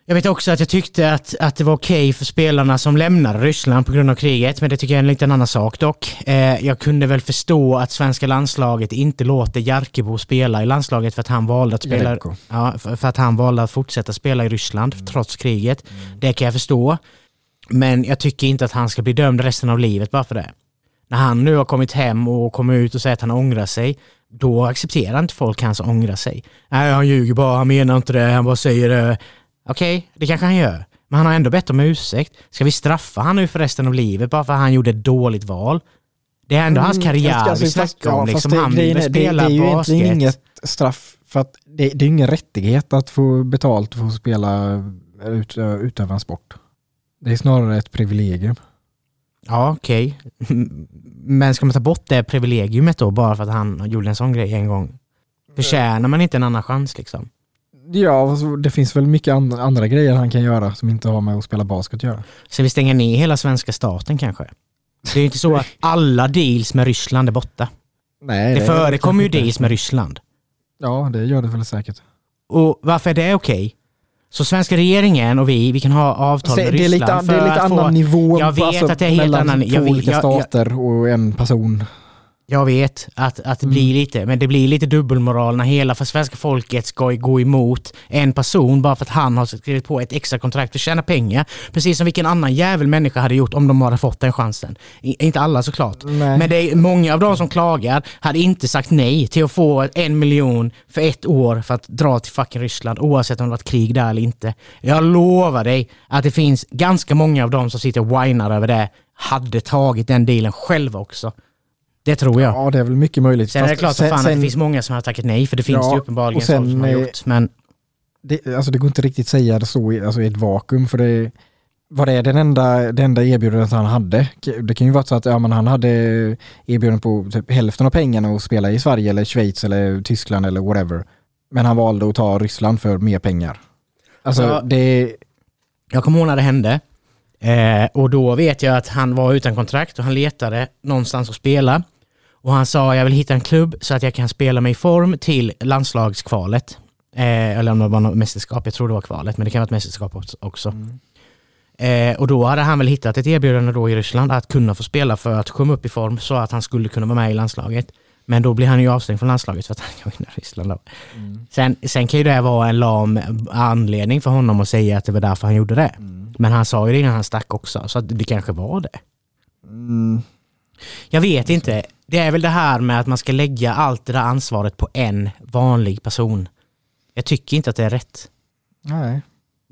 Jag vet också att jag tyckte att, att det var okej för spelarna som lämnade Ryssland på grund av kriget, men det tycker jag är en liten annan sak dock. Eh, jag kunde väl förstå att svenska landslaget inte låter Jarkebo spela i landslaget för att han valde att spela... Ja, för, för att han valde att fortsätta spela i Ryssland trots kriget. Det kan jag förstå. Men jag tycker inte att han ska bli dömd resten av livet bara för det. När han nu har kommit hem och kommer ut och säger att han ångrar sig, då accepterar inte folk hans ångra sig. Nej, han ljuger bara, han menar inte det, han bara säger det. Okej, det kanske han gör. Men han har ändå bett om ursäkt. Ska vi straffa han nu för resten av livet bara för att han gjorde ett dåligt val? Det är ändå hans Mm, karriär fast- alltså, vi snackar om. ja, Liksom, det, han grejen vill är- det, det spela är ju basket. egentligen inget straff för att det, det är ingen rättighet att få betalt för att spela ut, utöva en sport. Det är snarare ett privilegium. Ja, okej. Men ska man ta bort det privilegiumet då bara för att han gjorde en sån grej en gång? Förtjänar man inte en annan chans liksom? Ja, det finns väl mycket and andra grejer han kan göra som inte har med att spela basket att göra. Ska vi stänga ner hela svenska staten kanske? Det är ju inte så att alla deals med Ryssland är borta. Nej, Det det- förekommer ju deals med Ryssland. Ja, det gör det väl säkert. Och varför är det okej? Så svenska regeringen och vi, vi kan ha avtal med det är Ryssland lite, det är för lite att få- annan nivå Jag vet alltså, att det är helt mellan annan- två jag olika jag- jag- stater och en person. Jag vet att, att det Mm. blir lite, men det blir lite dubbelmoral när hela för svenska folket ska gå emot en person bara för att han har skrivit på ett extra kontrakt för att tjäna pengar. Precis som vilken annan jävel människa hade gjort om de hade fått den chansen. I, inte alla såklart. Nej. Men det är många av de som klagar hade inte sagt nej till att få en miljon för ett år för att dra till fucking Ryssland oavsett om det varit krig där eller inte. Jag lovar dig att det finns ganska många av dem som sitter och whinar över det hade tagit den dealen själva också. Det tror jag. Ja, det är väl mycket möjligt. Sen är det klart som fan sen- att det finns många som har tackat nej, för det finns Ja, det ju uppenbarligen och sen, som har gjort. Men det, alltså det går inte riktigt säga det så i, alltså i ett vakuum för det vad det den enda, det enda erbjudandet han hade. Det kan ju vara så att ja, men han hade erbjudande på typ hälften av pengarna att spela i Sverige eller Schweiz eller Tyskland eller whatever. Men han valde att ta Ryssland för mer pengar. Alltså Ja. det, jag kommer ihåg när det hände. Eh, och då vet jag att han var utan kontrakt och han letade någonstans att spela. Och han sa jag vill hitta en klubb så att jag kan spela mig i form till landslagskvalet. Eh, eller om det var något mästerskap, jag tror det var kvalet, men det kan vara ett mästerskap också- också. Eh, och då hade han väl hittat ett erbjudande då i Ryssland att kunna få spela för att komma upp i form så att han skulle kunna vara med i landslaget. Men då blir han ju avstängd från landslaget för att han joinar Ryssland då. Sen, sen kan ju det vara en lam anledning för honom att säga att det var därför han gjorde det. Men han sa ju det innan han stack också, så att det kanske var det. Jag vet inte. Det är väl det här med att man ska lägga allt det där ansvaret på en vanlig person. Jag tycker inte att det är rätt. nej.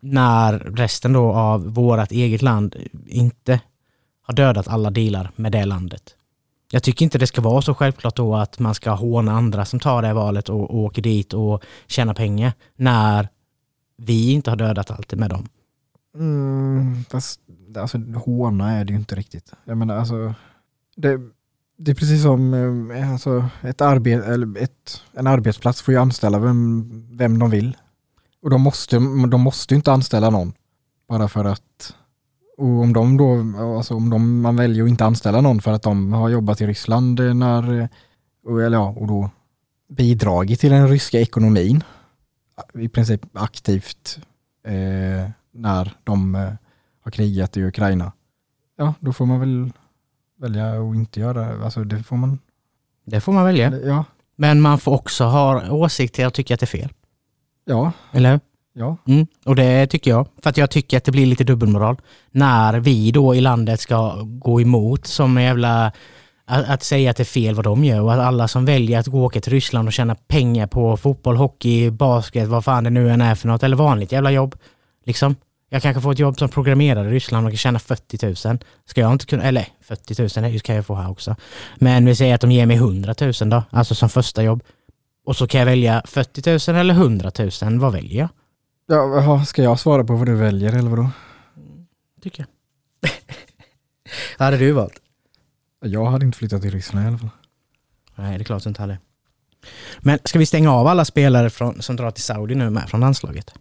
När resten då av vårt eget land inte har dödat alla dealar med det landet. Jag tycker inte det ska vara så självklart då att man ska håna andra som tar det valet och, och åker dit och tjänar pengar när vi inte har dödat allt med dem. Mm, fast alltså, håna är det ju inte riktigt. Jag menar alltså, det, det är precis som ehm, alltså, ett arbet, eller ett, en arbetsplats får ju anställa vem, vem de vill. Och de måste, de måste inte anställa någon. Bara för att, och om de då, alltså om de, man väljer att inte anställa någon för att de har jobbat i Ryssland när, och, eller ja, och då bidragit till den ryska ekonomin i princip aktivt eh, när de eh, har krigat i Ukraina. Ja, då får man väl välja att inte göra det. Alltså det får man. Det får man välja. Ja, Men man får också ha åsikter och tycka att det är fel. ja, Eller hur? ja. Mm, och det tycker jag. För att jag tycker att det blir lite dubbelmoral. När vi då i landet ska gå emot som jävla... Att, att säga att det är fel vad de gör och att alla som väljer att gå och åka till Ryssland och tjäna pengar på fotboll, hockey, basket, vad fan det nu än är för något, eller vanligt jävla jobb. Liksom. Jag kanske får ett jobb som programmerare i Ryssland och kan tjäna 40 000. Ska jag inte kunna, eller 40 000 kan jag få här också. Men vi säger att de ger mig 100 000 då, alltså som första jobb. Och så kan jag välja 40 000 eller 100 000, vad väljer jag? ja ska jag svara på vad du väljer eller vadå? tycker jag. Hade du valt? Jag hade inte flyttat till Ryssland i alla fall. Nej, det är klart du inte hade. Men ska vi stänga av alla spelare från, som drar till Saudi nu med från landslaget?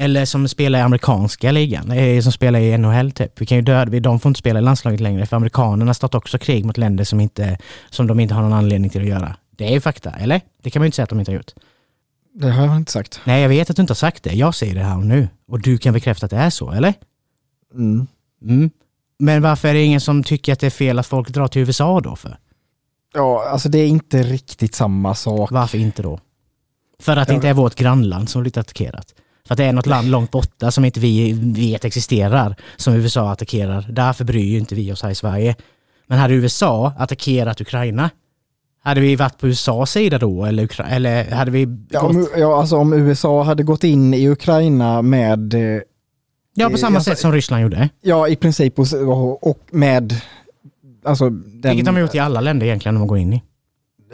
Eller som spelar i amerikanska ligan, eh, som spelar i NHL typ. Vi kan ju döda, de får inte spela i landslaget längre för amerikanerna startar också krig mot länder som, inte, som de inte har någon anledning till att göra. Det är ju fakta, eller? Det kan man ju inte säga att de inte har gjort. Det har jag inte sagt. Nej, jag vet att du inte har sagt det. Jag säger det här och nu. Och du kan bekräfta att det är så, eller? Mm. Mm. Men varför är det ingen som tycker att det är fel att folk drar till USA då för? Ja, alltså det är inte riktigt samma sak. Varför inte då? För att det inte är vårt grannland som blivit attackerat. För att det är något land långt borta som inte vi vet existerar, som USA attackerar. Därför bryr ju inte vi oss här i Sverige. Men hade USA attackerat Ukraina, hade vi varit på USAs sida då? Eller, Ukra- eller hade vi Ja, gått... om, ja, alltså om USA hade gått in i Ukraina med, eh, Ja, på samma jag sa- sätt som Ryssland gjorde. ja i princip och, och med, alltså den, Vilket de har gjort i alla länder egentligen de går in i.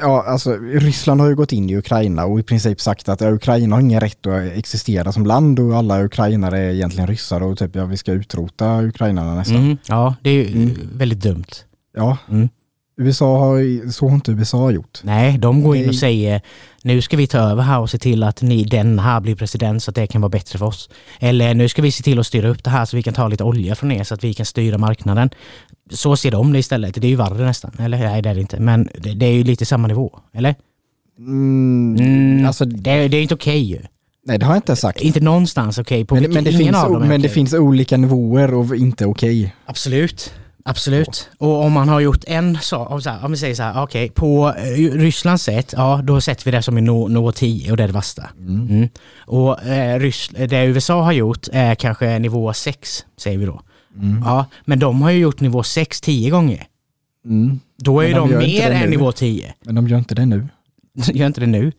Ja, alltså Ryssland har ju gått in i Ukraina och i princip sagt att ja, Ukraina har ingen rätt att existera som land och alla ukrainare är egentligen ryssar och typ ja, vi ska utrota ukrainarna nästan. Mm. Ja, det är ju Mm. väldigt dumt. Ja, Mm. USA har, så har inte USA gjort. Nej, de går in och säger nu ska vi ta över här och se till att ni, den här blir president så att det kan vara bättre för oss. Eller nu ska vi se till att styra upp det här så vi kan ta lite olja från er så att vi kan styra marknaden. Så ser de det istället. Det är ju värre nästan. Eller nej, det är det inte. Men det, det är ju lite samma nivå. Eller? Mm, Mm, alltså, det, det är inte okej ju. nej, det har jag inte sagt. Inte någonstans okej. på Men, vilken- men, det, finns, men det finns olika nivåer och inte okej. Absolut. Absolut. Och om man har gjort en sak, om, om vi säger så här, okej, på eh, Rysslands sätt, ja då sätter vi det som en nivå nivå 10 och det är det värsta. Mm. Och eh, Rys det USA har gjort är kanske nivå 6, säger vi då. Mm. Ja, men de har ju gjort nivå 6 10 gånger. Mm. Då är Men de de, inte mer än nivå 10. Men de gör inte det nu. Gör inte det nu?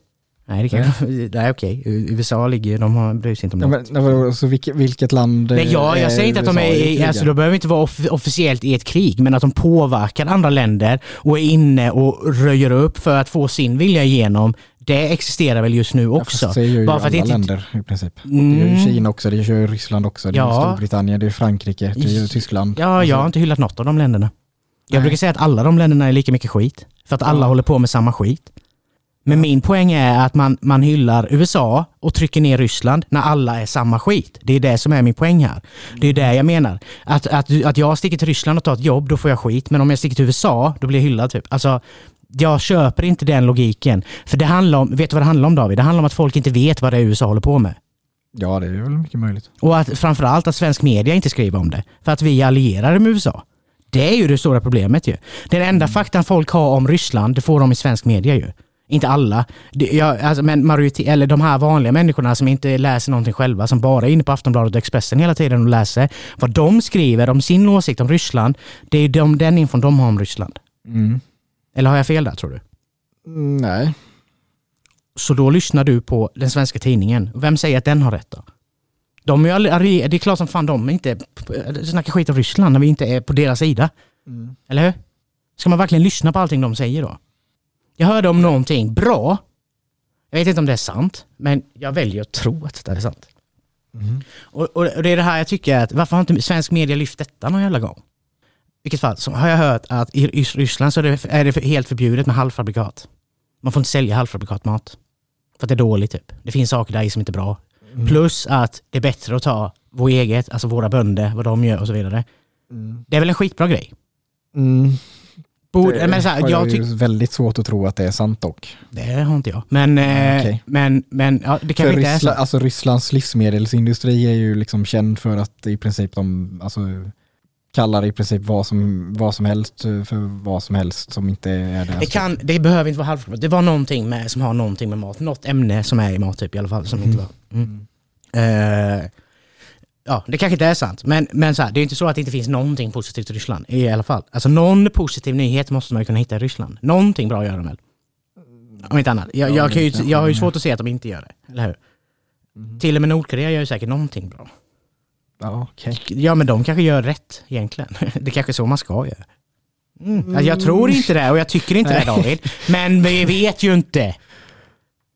Nej, det kanske, nej okej. USA ligger, de har, bryr sig inte om Ja, det. men, vadå, så vilket, vilket land Nej, jag, eh, jag säger inte att de är, alltså de behöver inte vara off officiellt i ett krig, men att de påverkar andra länder och är inne och röjer upp för att få sin vilja igenom, det existerar väl just nu Ja, också. fast det gör ju Bara för alla inte- länder i princip. Det Mm. gör ju Kina också, det gör ju Ryssland också, det är Ja. Storbritannien, det är Frankrike, det är Tyskland. Ja, jag har inte hyllat något av de länderna. Jag Nej. brukar säga att alla de länderna är lika mycket skit. För att alla Ja. håller på med samma skit. Men min poäng är att man, man hyllar USA och trycker ner Ryssland när alla är samma skit. Det är det som är min poäng här. Det är det jag menar. Att, att, att jag sticker till Ryssland och tar ett jobb, då får jag skit. Men om jag sticker till USA, då blir jag hyllad typ. Alltså, jag köper inte den logiken. För det handlar om, vet du vad det handlar om David? Det handlar om att folk inte vet vad det är USA håller på med. Ja, det är väl mycket möjligt. Och att framförallt att svensk media inte skriver om det. För att vi är allierade med USA. Det är ju det stora problemet ju. Den enda faktan folk har om Ryssland, det får de i svensk media ju. Inte alla. Det, jag, alltså, men majoritet, eller de här vanliga människorna som inte läser någonting själva, som bara är inne på Aftonbladet och Expressen hela tiden och läser. Vad de skriver om sin åsikt om Ryssland, det är de, den infon de har om Ryssland. Mm. Eller har jag fel där tror du? Mm, nej. Så då lyssnar du på den svenska tidningen. Vem säger att den har rätt då? De är det är klart som fan de inte snackar skit om Ryssland när vi inte är på deras sida. Mm. Eller hur? Ska man verkligen lyssna på allting de säger då? Jag hörde om någonting bra. Jag vet inte om det är sant, men jag väljer att tro att det är sant. Mm. Och, och, och det är det här jag tycker att, varför har inte svensk media lyft detta någon jävla gång? I vilket fall, så har jag hört att i Rys- Ryssland så är det, är det helt förbjudet med halvfabrikat. Man får inte sälja halvfabrikatmat. För att det är dåligt typ. Det finns saker där i som inte är bra. Mm. Plus att det är bättre att ta vår eget, alltså våra bönder, vad de gör och så vidare. Mm. Det är väl en skitbra grej? Mm. Borde, Det men så här, jag tycker... väldigt svårt att tro att det är sant dock. Det har inte jag. Men, eh, okej. men, men ja, det kanske inte är så. Alltså Rysslands livsmedelsindustri är ju liksom känd för att i princip de alltså, kallar i princip vad som, vad som helst för vad som helst som inte är det. Det, kan, det behöver inte vara halvfabrikat. Det var någonting med, som har någonting med mat. Något ämne som är i mat typ i alla fall. Som inte var. Mm. Eh, ja, det kanske inte är sant. Men, men så här, det är inte så att det inte finns någonting positivt i Ryssland. I alla fall. Alltså någon positiv nyhet måste man ju kunna hitta i Ryssland. Någonting bra gör de väl? Om inte annat. Jag, Ja, jag, kan ju, jag har ju svårt att se att de inte gör det. Eller hur? Mm. Till och med Nordkorea gör ju säkert någonting bra. Ja, okej. Ja men de kanske gör rätt egentligen. Det är kanske är så man ska göra. Mm. Alltså, jag tror inte det och jag tycker inte det David. Men vi vet ju inte.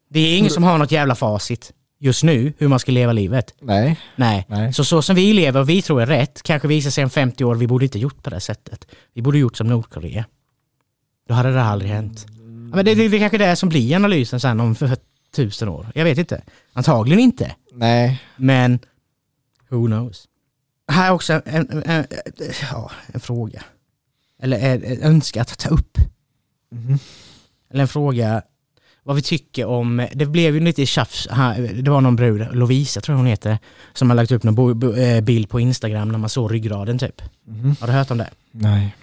Det är ingen som har något jävla facit just nu hur man ska leva livet. Nej, Nej. nej. Så så som vi lever och vi tror är rätt kanske visar sig om 50 år vi borde inte gjort på det sättet. Vi borde gjort som Nordkorea. Då hade det aldrig hänt. Ja, men det, det, det kanske är det som blir analysen sen om för tusen år. Jag vet inte. Antagligen inte. Nej. Men who knows? Här är också en, en, en, ja, en fråga. Eller en, en önskan att ta upp. Mhm. Eller en fråga vad vi tycker om, det blev ju lite tjafs det var någon brud, Lovisa tror jag hon heter, som har lagt upp någon eh, bild på Instagram när man såg ryggraden typ. Mhm. Har du hört om det? Nej.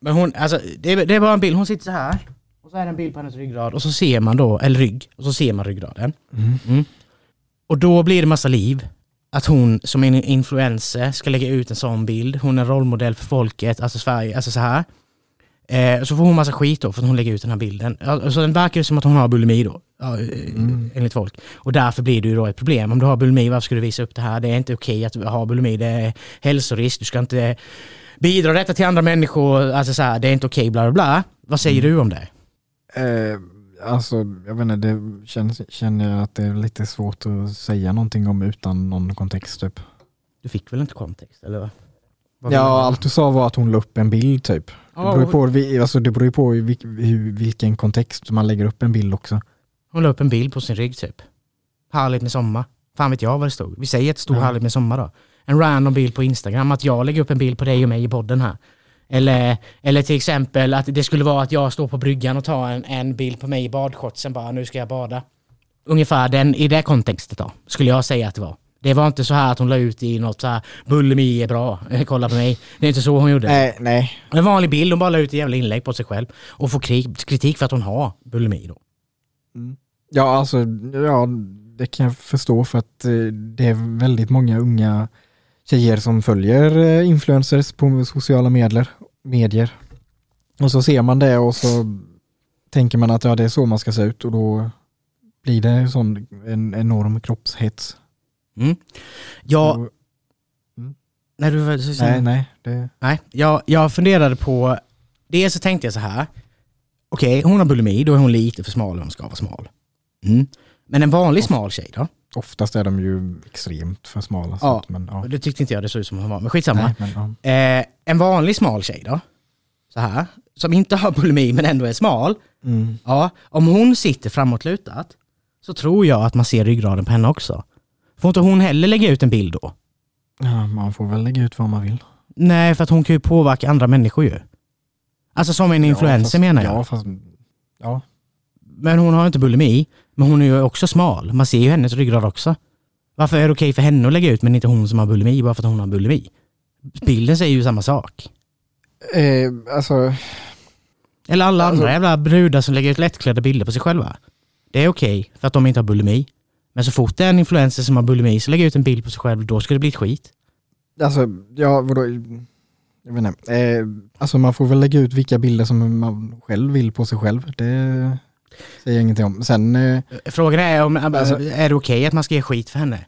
Men hon, alltså det, är- det är bara en bild, hon sitter så här och så är det en bild på hennes ryggrad och så ser man då, eller rygg, och så ser man ryggraden. Mhm. Mm. Och då blir det massa liv. Att hon som en influencer ska lägga ut en sån bild. Hon är rollmodell för folket, alltså Sverige, alltså så här. Eh, så får hon massa skit då för att hon lägger ut den här bilden. Alltså den verkar ju som att hon har bulimi då, eh, Mm. enligt folk. Och därför blir det ju då ett problem. Om du har bulimi, varför ska du visa upp det här? Det är inte okej att ha bulimi, det är hälsorisk, du ska inte bidra detta till andra människor, alltså så här, det är inte okej, bla bla bla. Vad säger du om det? Eh, alltså, jag vet inte, det känns, känner jag att det är lite svårt att säga någonting om utan någon kontext typ. Du fick väl inte kontext, eller? vad? Ja, allt du sa var att hon la upp en bild typ. Det beror, på, alltså det beror ju på vilken kontext man lägger upp en bild också. Hon la upp en bild på sin rygg typ. Härligt med sommar. Fan vet jag vad det stod. Vi säger att det stod ja. härligt med sommar då. En random bild på Instagram, att jag lägger upp en bild på dig och mig i podden här. Eller, eller till exempel att det skulle vara att jag står på bryggan och tar en, en bild på mig i badshortsen bara, nu ska jag bada. Ungefär den, i det kontextet då, skulle jag säga att det var. Det var inte så här att hon la ut i något så här Bulimi är bra, kolla på mig. Det är inte så hon gjorde. Nej, nej. En vanlig bild, hon bara la ut ett jävla inlägg på sig själv. Och får kritik för att hon har bulimi då. Mm. Ja, alltså, ja, det kan jag förstå för att eh, det är väldigt många unga tjejer som följer eh, influencers på sociala medier. medier. Och så ser man det och så tänker man att ja, det är så man ska se ut och då blir det sån en enorm kroppshets. Mm. Ja, mm. Nej, du, nej, nej. Det... nej jag, jag funderade på, dels så tänkte jag så här, okej, okay, hon har bulimi, då är hon lite för smal om hon ska vara smal. Mm. Men en vanlig smal tjej då? Oftast är de ju extremt för smala. Ja, men, ja. det tyckte inte jag det såg ut som hon var, men skitsamma. Nej, men, ja. eh, en vanlig smal tjej då, så här, som inte har bulimi men ändå är smal. Mm. Ja, om hon sitter framåtlutat så tror jag att man ser ryggraden på henne också. Får inte hon heller lägga ut en bild då? Ja, man får väl lägga ut vad man vill. Nej, för att hon kan ju påverka andra människor ju. Alltså som en influencer ja, menar jag. Ja, fast, ja. Men hon har inte bulimi, men hon är ju också smal. Man ser ju hennes ryggrad också. Varför är det okej för henne att lägga ut men inte hon som har bulimi bara för att hon har bulimi? Bilden säger ju samma sak. Eh, alltså... Eller alla alltså, andra jävla brudar som lägger ut lättklädda bilder på sig själva. Det är okej för att de inte har bulimi. Men så fort det är en influencer som har bulimi så lägger ut en bild på sig själv, då ska det bli ett skit. Alltså, ja vadå? Jag vet inte. Eh, alltså man får väl lägga ut vilka bilder som man själv vill på sig själv. Det säger jag ingenting om. Sen... Eh, Frågan är om, alltså, är det okej okay att man ska ge skit för henne?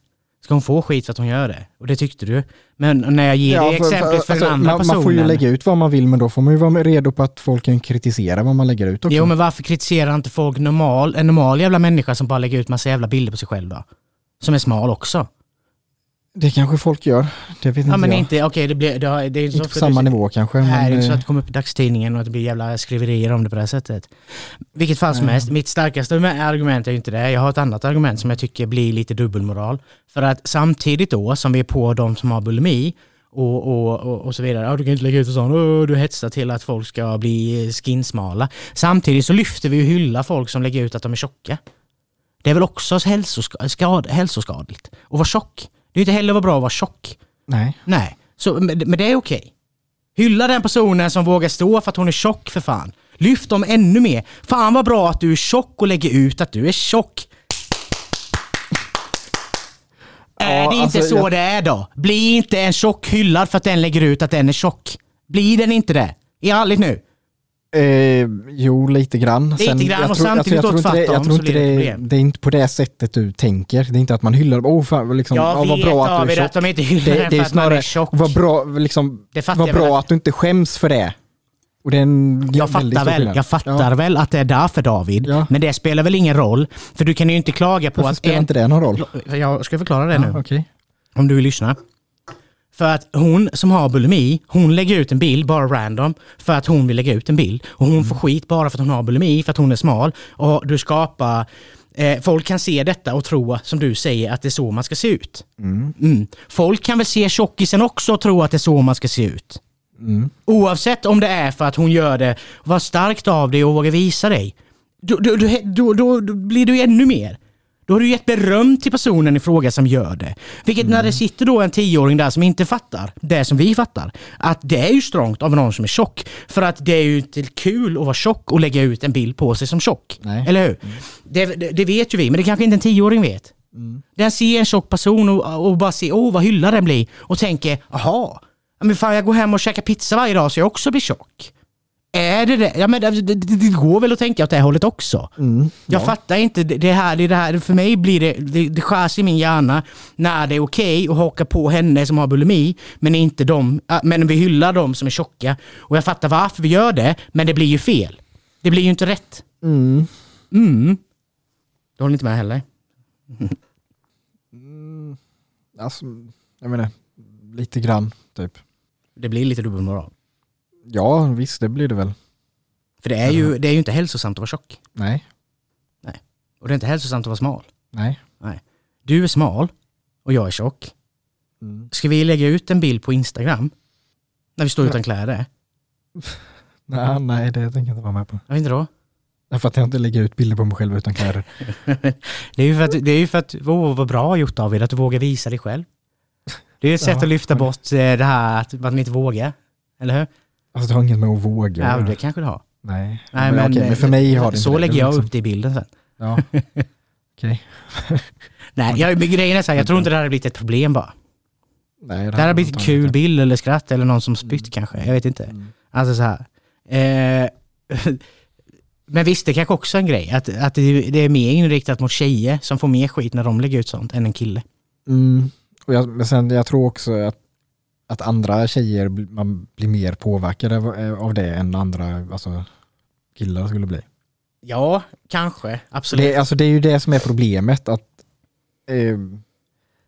Ska hon få skit för att hon gör det? Och det tyckte du. Men när jag ger ja, det exemplet för, för, för, den andra man, personen. Man får ju lägga ut vad man vill, men då får man ju vara redo på att folk kan kritisera vad man lägger ut också. Jo, men varför kritiserar inte folk normal, en normal jävla människa som bara lägger ut massa jävla bilder på sig själv då? Som är smal också. Det kanske folk gör. Det vet inte ja, men jag. inte, okay, det, blir, det, är inte, inte på samma nivå kanske. Nej, men, det är inte så att det kommer upp i dagstidningen och att det blir jävla skriverier om det på det här sättet. Vilket fall som helst, mitt starkaste argument är inte det. Jag har ett annat argument som jag tycker blir lite dubbelmoral. För att samtidigt då som vi är på de som har bulimi och, och, och, och så vidare. Ja, du kan inte lägga ut och sånt. Du hetsar till att folk ska bli skinsmala. Samtidigt så lyfter vi och hyllar folk som lägger ut att de är tjocka. Det är väl också hälsoskad, hälsoskadligt att vara tjock. Det är inte heller bra att vara tjock. Nej. Nej, så, men, men det är okej. Hylla den personen som vågar stå för att hon är tjock för fan. Lyft dem ännu mer. Fan vad bra att du är tjock och lägger ut att du är tjock. Är det inte alltså, så jag... det är då? Bli inte en tjock hyllad för att den lägger ut att den är tjock. Blir den inte det? Är ärligt nu. Eh, jo, lite grann. Lite Sen, grann och tror, samtidigt alltså, åt tvärtom Jag tror inte det, det, är inte på det sättet du tänker. Det är inte att man hyllar, oh fan, liksom, jag oh, vad bra att du är tjock. att de inte hyllar det, det är snarare, man är tjock. Vad bra, liksom, vad bra att du inte skäms för det. Och det är en jag fattar, väl, jag fattar ja. väl att det är därför David, ja. men det spelar väl ingen roll. För du kan ju inte klaga på Varför att... spelar en... inte det någon roll? Jag ska förklara det ja, nu. Okay. Om du vill lyssna. För att hon som har bulimi, hon lägger ut en bild bara random för att hon vill lägga ut en bild. Och hon mm. får skit bara för att hon har bulimi, för att hon är smal. Och du skapar eh, folk kan se detta och tro, som du säger, att det är så man ska se ut. Mm. Mm. Folk kan väl se tjockisen också och tro att det är så man ska se ut. Mm. Oavsett om det är för att hon gör det, var starkt av dig och våga visa dig. Då, då, då, då, då blir du ännu mer. Då har du gett beröm till personen i fråga som gör det. Vilket mm. när det sitter då en tioåring där som inte fattar det som vi fattar. Att det är ju strångt av någon som är tjock. För att det är ju inte kul att vara tjock och lägga ut en bild på sig som tjock. Nej. Eller hur? Mm. Det, det, det, vet ju vi, men det kanske inte en tioåring vet. Mm. Den ser en tjock person och, och bara ser, åh vad hyllad den blir. Och tänker, aha, men fan jag går hem och käkar pizza varje dag så jag också blir tjock. Är det det? Ja, men det, det, det, går väl att tänka åt det hållet också. Mm, jag fattar inte. Det här, det här, för mig blir det, det, det skärs i min hjärna när det är okej okay att haka på henne som har bulimi, men inte de, äh, men vi hyllar dem som är tjocka. Och jag fattar varför vi gör det, men det blir ju fel. Det blir ju inte rätt. Mm. Mm. Du håller inte med heller? mm, alltså, jag menar, lite grann typ. Det blir lite dubbelmoral. Ja, visst det blir det väl. För det är, ju, det är ju inte hälsosamt att vara tjock. Nej. Och det är inte hälsosamt att vara smal. Nej. Du är smal och jag är tjock. Mm. Ska vi lägga ut en bild på Instagram? När vi står utan kläder? Nej, nej, det tänker jag inte vara med på. Vet inte då. Därför att jag inte lägger ut bilder på mig själv utan kläder. Det är ju för att, det är ju för att oh, vad bra gjort David, att du vågar visa dig själv. Det är ju ett sätt Ja, att lyfta bort eh, det här att man inte vågar. Eller hur? Alltså det har inget med att våga. Ja, det kanske du har. Nej. Nej, men, okej, men för mig har det inte Så det. lägger Det är jag liksom- upp det i bilden sen. Ja. Okej. Nej, jag, men grejen är så här, jag tror inte det här hade blivit ett problem bara. Nej, Det hade blivit en kul inte. bild eller skratt eller någon som spytt kanske. Jag vet inte. Mm. Alltså så här. Eh, men visst, det kanske också är en grej. Att, att det, det är mer inriktat mot tjejer som får mer skit när de lägger ut sånt än en kille. Mm. Och jag, men sen jag tror också att, att andra tjejer, man blir mer påverkade av, eh, av det än andra alltså, killar skulle bli. Ja, kanske. Absolut. Det, alltså, det är ju det som är problemet. att eh,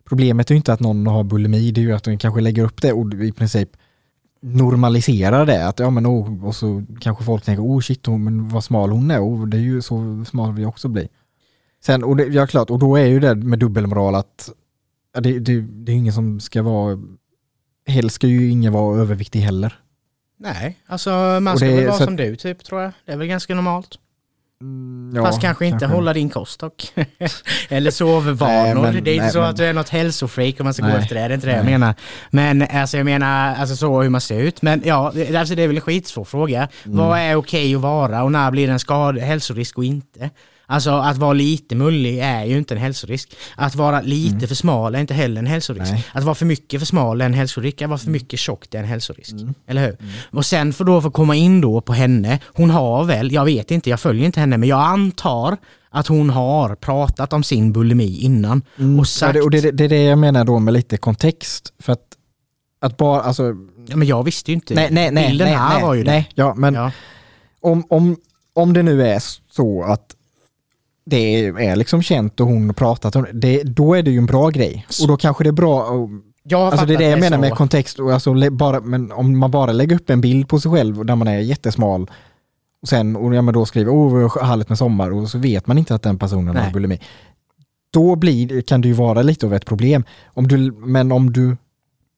Problemet är ju inte att någon har bulimi, det är ju att de kanske lägger upp det och i princip normaliserar det. Att, ja, men, oh, och så kanske folk tänker, oh shit, oh, men vad smal hon är, oh, det är ju så smal vi också blir. Sen, och det, ja klart, och då är ju det med dubbelmoral att det, det, det är ingen som ska vara, helst ska ju ingen vara överviktig heller. Nej, alltså man ska det väl vara som du typ tror jag. Det är väl ganska normalt. Ja, Fast kanske inte hålla din kost dock. Eller sovvanor. Nej, men- det är inte nej, så men- att du är något hälsofreak om man ska gå Nej. efter det. Det är inte det jag menar. Men alltså jag menar alltså så hur man ser ut. Men ja, det, alltså, det är väl en skitsvår fråga. Mm. Vad är okej att vara och när blir det en skad, hälsorisk och inte? Alltså att vara lite mullig är ju inte en hälsorisk. Att vara lite för smal är inte heller en hälsorisk. Mm. Nej. Att vara för mycket för smal är en hälsorisk. Att vara för mycket tjock det är en hälsorisk. Mm. Eller hur? Och sen för då få komma in då på henne. Hon har väl, jag vet inte, jag följer inte henne, men jag antar att hon har pratat om sin bulimi innan. Mm. Och sagt, Ja, det, och det, det är det jag menar då med lite kontext. För att, att bara, alltså, ja, men jag visste ju inte. nej, nej, nej, Bilden nej, här nej, var ju det. nej, ja, men Ja. om, om, om det nu är så att det är liksom känt och hon har pratat om det, då är det ju en bra grej. Och då kanske det är bra, Jag alltså det är det jag menar så. med kontext, och alltså, bara, men om man bara lägger upp en bild på sig själv där man är jättesmal, och sen och ja, men då skriver vad härligt med sommar, och så vet man inte att den personen Nej. har bulimi. Då blir, kan det ju vara lite av ett problem. Om du, men om du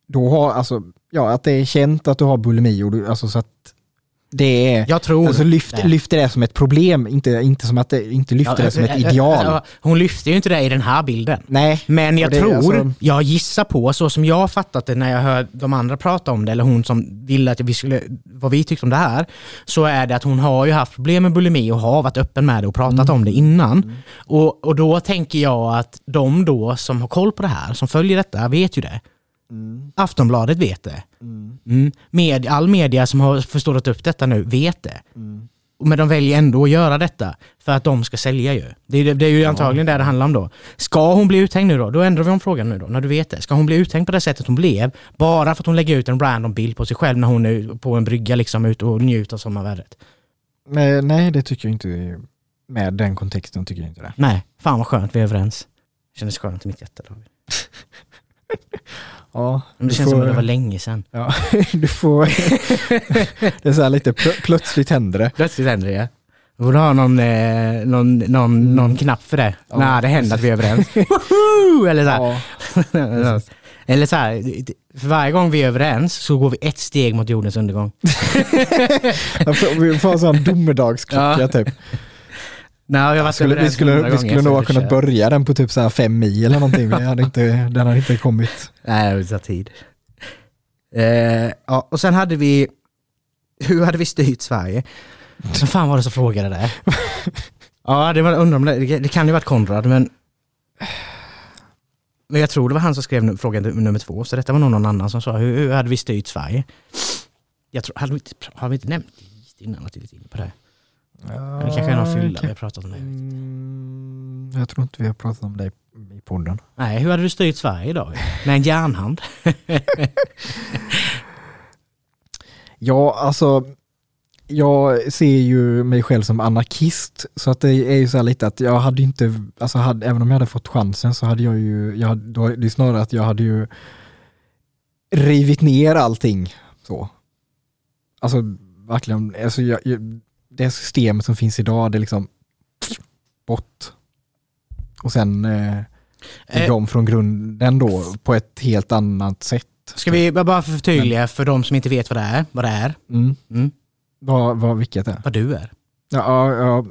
då har, alltså, ja att det är känt att du har bulimi, och du, alltså så att det är Jag tror Alltså lyft, det. lyfter det som ett problem, inte, inte som att det, inte lyfter det som ett Ja, ja, ideal. ja, Hon lyfter ju inte det i den här bilden. Nej, Men jag tror, alltså- jag gissar på, så som jag har fattat det när jag hör de andra prata om det, eller hon som ville att vi skulle, vad vi tyckte om det här, så är det att hon har ju haft problem med bulimi och har varit öppen med det och pratat Mm. om det innan. Och, och då tänker jag att de då som har koll på det här, som följer detta, vet ju det. Aftonbladet vet det. Mm. Med, all media som har förstått upp detta nu vet det. Men de väljer ändå att göra detta för att de ska sälja ju. Det är, ju- det är ju antagligen det det handlar om då. Ska hon bli uthängd nu då? Då ändrar vi om frågan nu då, när du vet det. Ska hon bli uthängd på det sättet hon blev, bara för att hon lägger ut en random bild på sig själv när hon är på en brygga liksom ute och njuter av sommarvädret? nej, nej, det tycker jag inte. Med den kontexten tycker jag inte det. Nej, fan vad skönt vi är överens. Det kändes skönt i mitt hjärta David. Ja, Men det du känns som får- att det var länge sedan. Ja, du får... det är så här lite pl- plötsligt händer det. Plötsligt händer det ja. Vi borde ha någon, eh, någon, någon, någon knapp för det. Mm. Ja. när det händer att vi är överens. Woho! Eller så här. Ja, Eller så här, för varje gång vi är överens så går vi ett steg mot jordens undergång. Vi får en sån domedagsklocka Ja. typ. Nej, jag Skulle, vi skulle, vi skulle nog ha kunnat kör. börja den på typ så här fem mil eller någonting. Vi hade inte, den hade inte kommit. Nej, det tar tid. Eh, ja, och sen hade vi, hur hade vi styrt Sverige? Vem fan var det som frågade det? ja, det var, undrar om det, det kan ju varit Konrad, men men jag tror det var han som skrev fråga nummer två, så detta var nog någon annan som sa hur, hur hade vi styrt Sverige? Jag tror, hade vi inte, har vi inte nämnt det innan att vi är inne på det? Men det kanske är någon fylla vi har pratat om det. Mm, jag tror inte vi har pratat om det i podden. Nej, hur hade du styrt Sverige idag? Med en järnhand? Ja, alltså jag ser ju mig själv som anarkist så att det är ju så här lite att jag hade inte, alltså hade, även om jag hade fått chansen så hade jag ju, jag, hade- då, det är snarare att jag hade ju rivit ner allting så. alltså verkligen, alltså, jag, det systemet som finns idag, det är liksom bort. Och sen eh, bygga om från grunden då på ett helt annat sätt. Ska vi bara förtydliga för de som inte vet vad det är, vad det är? Mm. Mm. Vad, vad, vilket är? Vad du är. Ja, ja,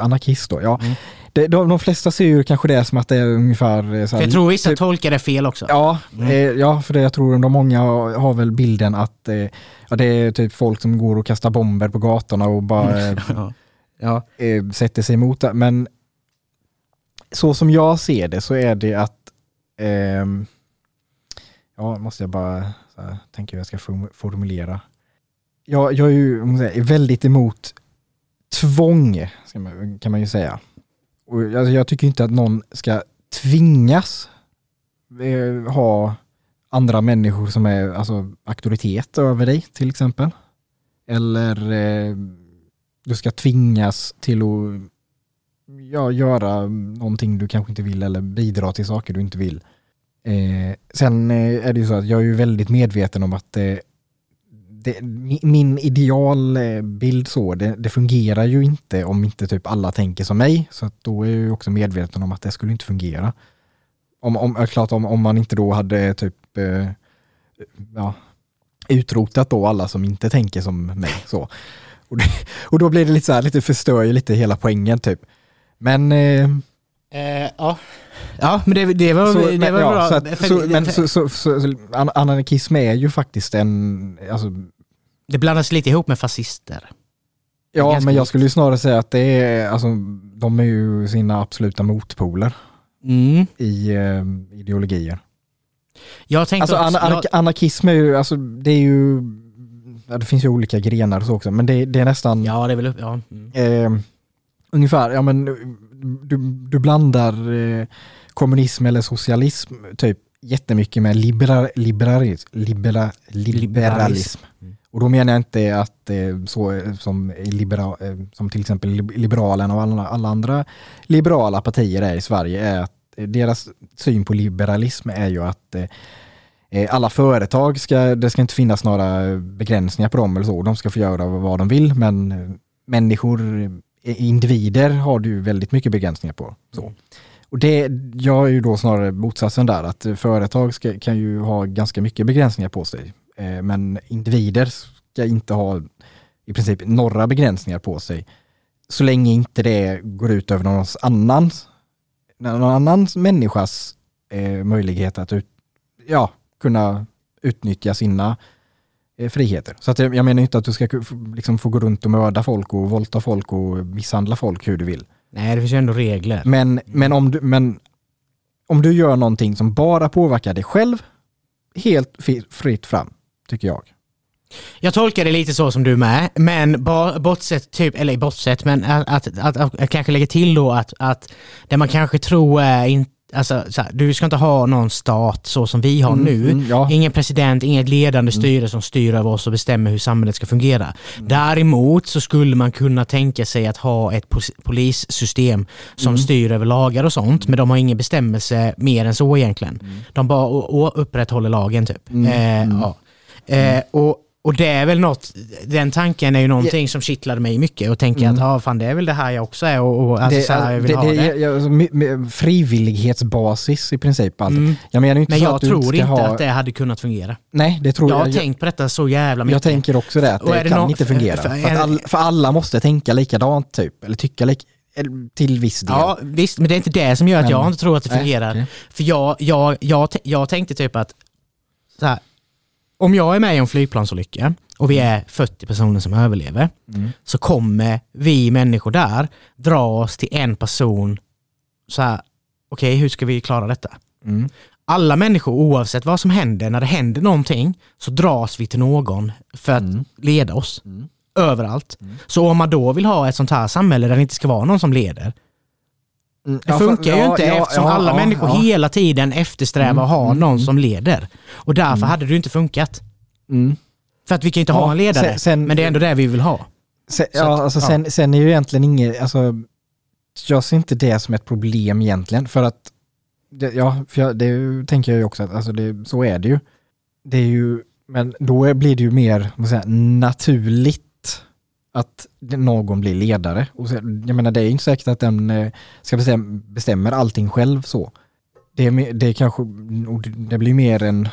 anarkist då. Ja. Mm. Det, de, de flesta ser ju kanske det som att det är ungefär... Eh, så här, jag tror vissa typ, tolkar det fel också. Ja, mm. eh, ja för det, jag tror de många har, har väl bilden att eh, ja, det är typ folk som går och kastar bomber på gatorna och bara mm. ja. ja. Eh, sätter sig emot det. Men så som jag ser det så är det att eh, ja, måste jag bara här, tänka hur jag ska formulera. Jag, jag är ju säga, väldigt emot tvång, kan man ju säga. Och jag, jag tycker inte att någon ska tvingas eh, ha andra människor som är alltså, auktoritet över dig till exempel. Eller eh, du ska tvingas till att ja, göra någonting du kanske inte vill eller bidra till saker du inte vill. Eh, sen eh, är det ju så att jag är ju väldigt medveten om att eh, det, min idealbild eh, så, det, det, fungerar ju inte om inte typ alla tänker som mig. Så att då är jag ju också medveten om att det skulle inte fungera. Om, om, eh, klart om, om man inte då hade typ eh, ja, utrotat då alla som inte tänker som mig. Så. Och, det, och då blir det lite så här, lite förstör ju lite hela poängen typ. Men... Eh, eh, ja. ja, men det, det var, så, det men, var ja, bra. Så att, så, men så, så, så, anarkism är ju faktiskt en... Alltså, det blandas lite ihop med fascister. Ja, men jag skulle ju snarare säga att det är, alltså, de är ju sina absoluta motpoler mm. i eh, ideologier. Jag tänkte alltså, också, anar jag... anarkism är ju, alltså det är ju, ja, det finns ju olika grenar och så också, men det, det är nästan... Ja, det är väl, ja. Mm. Eh, ungefär, ja men du, du blandar eh, kommunism eller socialism typ jättemycket med libera, liberalism. Libera, liberalism. Mm. Och då menar jag inte att eh, så som, libera, eh, som till exempel Liberalerna och alla, alla andra liberala partier är i Sverige är att deras syn på liberalism är ju att eh, alla företag ska, det ska inte finnas några begränsningar på dem eller så. De ska få göra vad de vill men människor individer har du väldigt mycket begränsningar på. Så. Mm. Och det, jag är ju då snarare motsatsen där, att företag ska, kan ju ha ganska mycket begränsningar på sig. Eh, men individer ska inte ha i princip några begränsningar på sig. Så länge inte det går ut över någon annans, någon annan människas eh, möjlighet att ut, ja, kunna utnyttja sina friheter. Så att jag, jag menar inte att du ska liksom få gå runt och mörda folk och våldta folk och misshandla folk hur du vill. Nej, det finns ju ändå regler. Men, men, om, du, men om du gör någonting som bara påverkar dig själv, helt fritt fram, tycker jag. Jag tolkar det lite så som du med, men bortsett, typ, eller bortsett, men att, att, att, att, kanske lägga till då att, att det man kanske tror är inte Alltså, här, du ska inte ha någon stat så som vi har mm, nu. Mm, ja. Ingen president, inget ledande mm. styre som styr över oss och bestämmer hur samhället ska fungera. Mm. Däremot så skulle man kunna tänka sig att ha ett polissystem som mm. styr över lagar och sånt, men de har ingen bestämmelse mer än så egentligen. Mm. De bara upprätthåller lagen typ. Eh, ja. eh, och och det är väl något, den tanken är ju någonting som kittlade mig mycket och tänker mm. att ja, fan det är väl det här jag också är och, och alltså, det, så här jag vill det, ha det. det. Alltså, frivillighetsbasis i princip allt. Mm. Jag menar inte Men jag att tror inte ha... att det hade kunnat fungera. Nej, det tror jag. Jag har tänkt på detta så jävla mycket. Jag tänker också det, att det, det kan någon, inte fungera. För, för, all, för, alla måste tänka likadant typ, eller tycka lik, till viss del. Ja, visst, men det är inte det som gör att men, jag inte tror att det fungerar. Nej, okay. För jag, jag, jag, jag tänkte typ att så här, om jag är med i en flygplansolycka och vi är 40 personer som överlever, mm. så kommer vi människor där dra oss till en person, så här, okej okay, hur ska vi klara detta? Mm. Alla människor oavsett vad som händer, när det händer någonting, så dras vi till någon för att mm. leda oss. Mm. Överallt. Mm. Så om man då vill ha ett sånt här samhälle där det inte ska vara någon som leder, Mm, det funkar ja, ju inte ja, eftersom ja, alla människor hela tiden eftersträvar att ha mm, någon mm. som leder. Och därför mm. hade det inte funkat. För att vi kan inte ha en ledare, sen, sen, men det är ändå det vi vill ha. Sen, ja, att, alltså sen, sen är ju egentligen inget, alltså, jag ser inte det som ett problem egentligen. För att, det, ja, för jag, det tänker jag ju också att alltså det, så är det ju. Det är ju Men då blir det ju mer säga, naturligt att någon blir ledare. Och så, jag menar det är inte säkert att den eh, ska bestämma, bestämmer allting själv så. Det, är, det är kanske, det blir mer en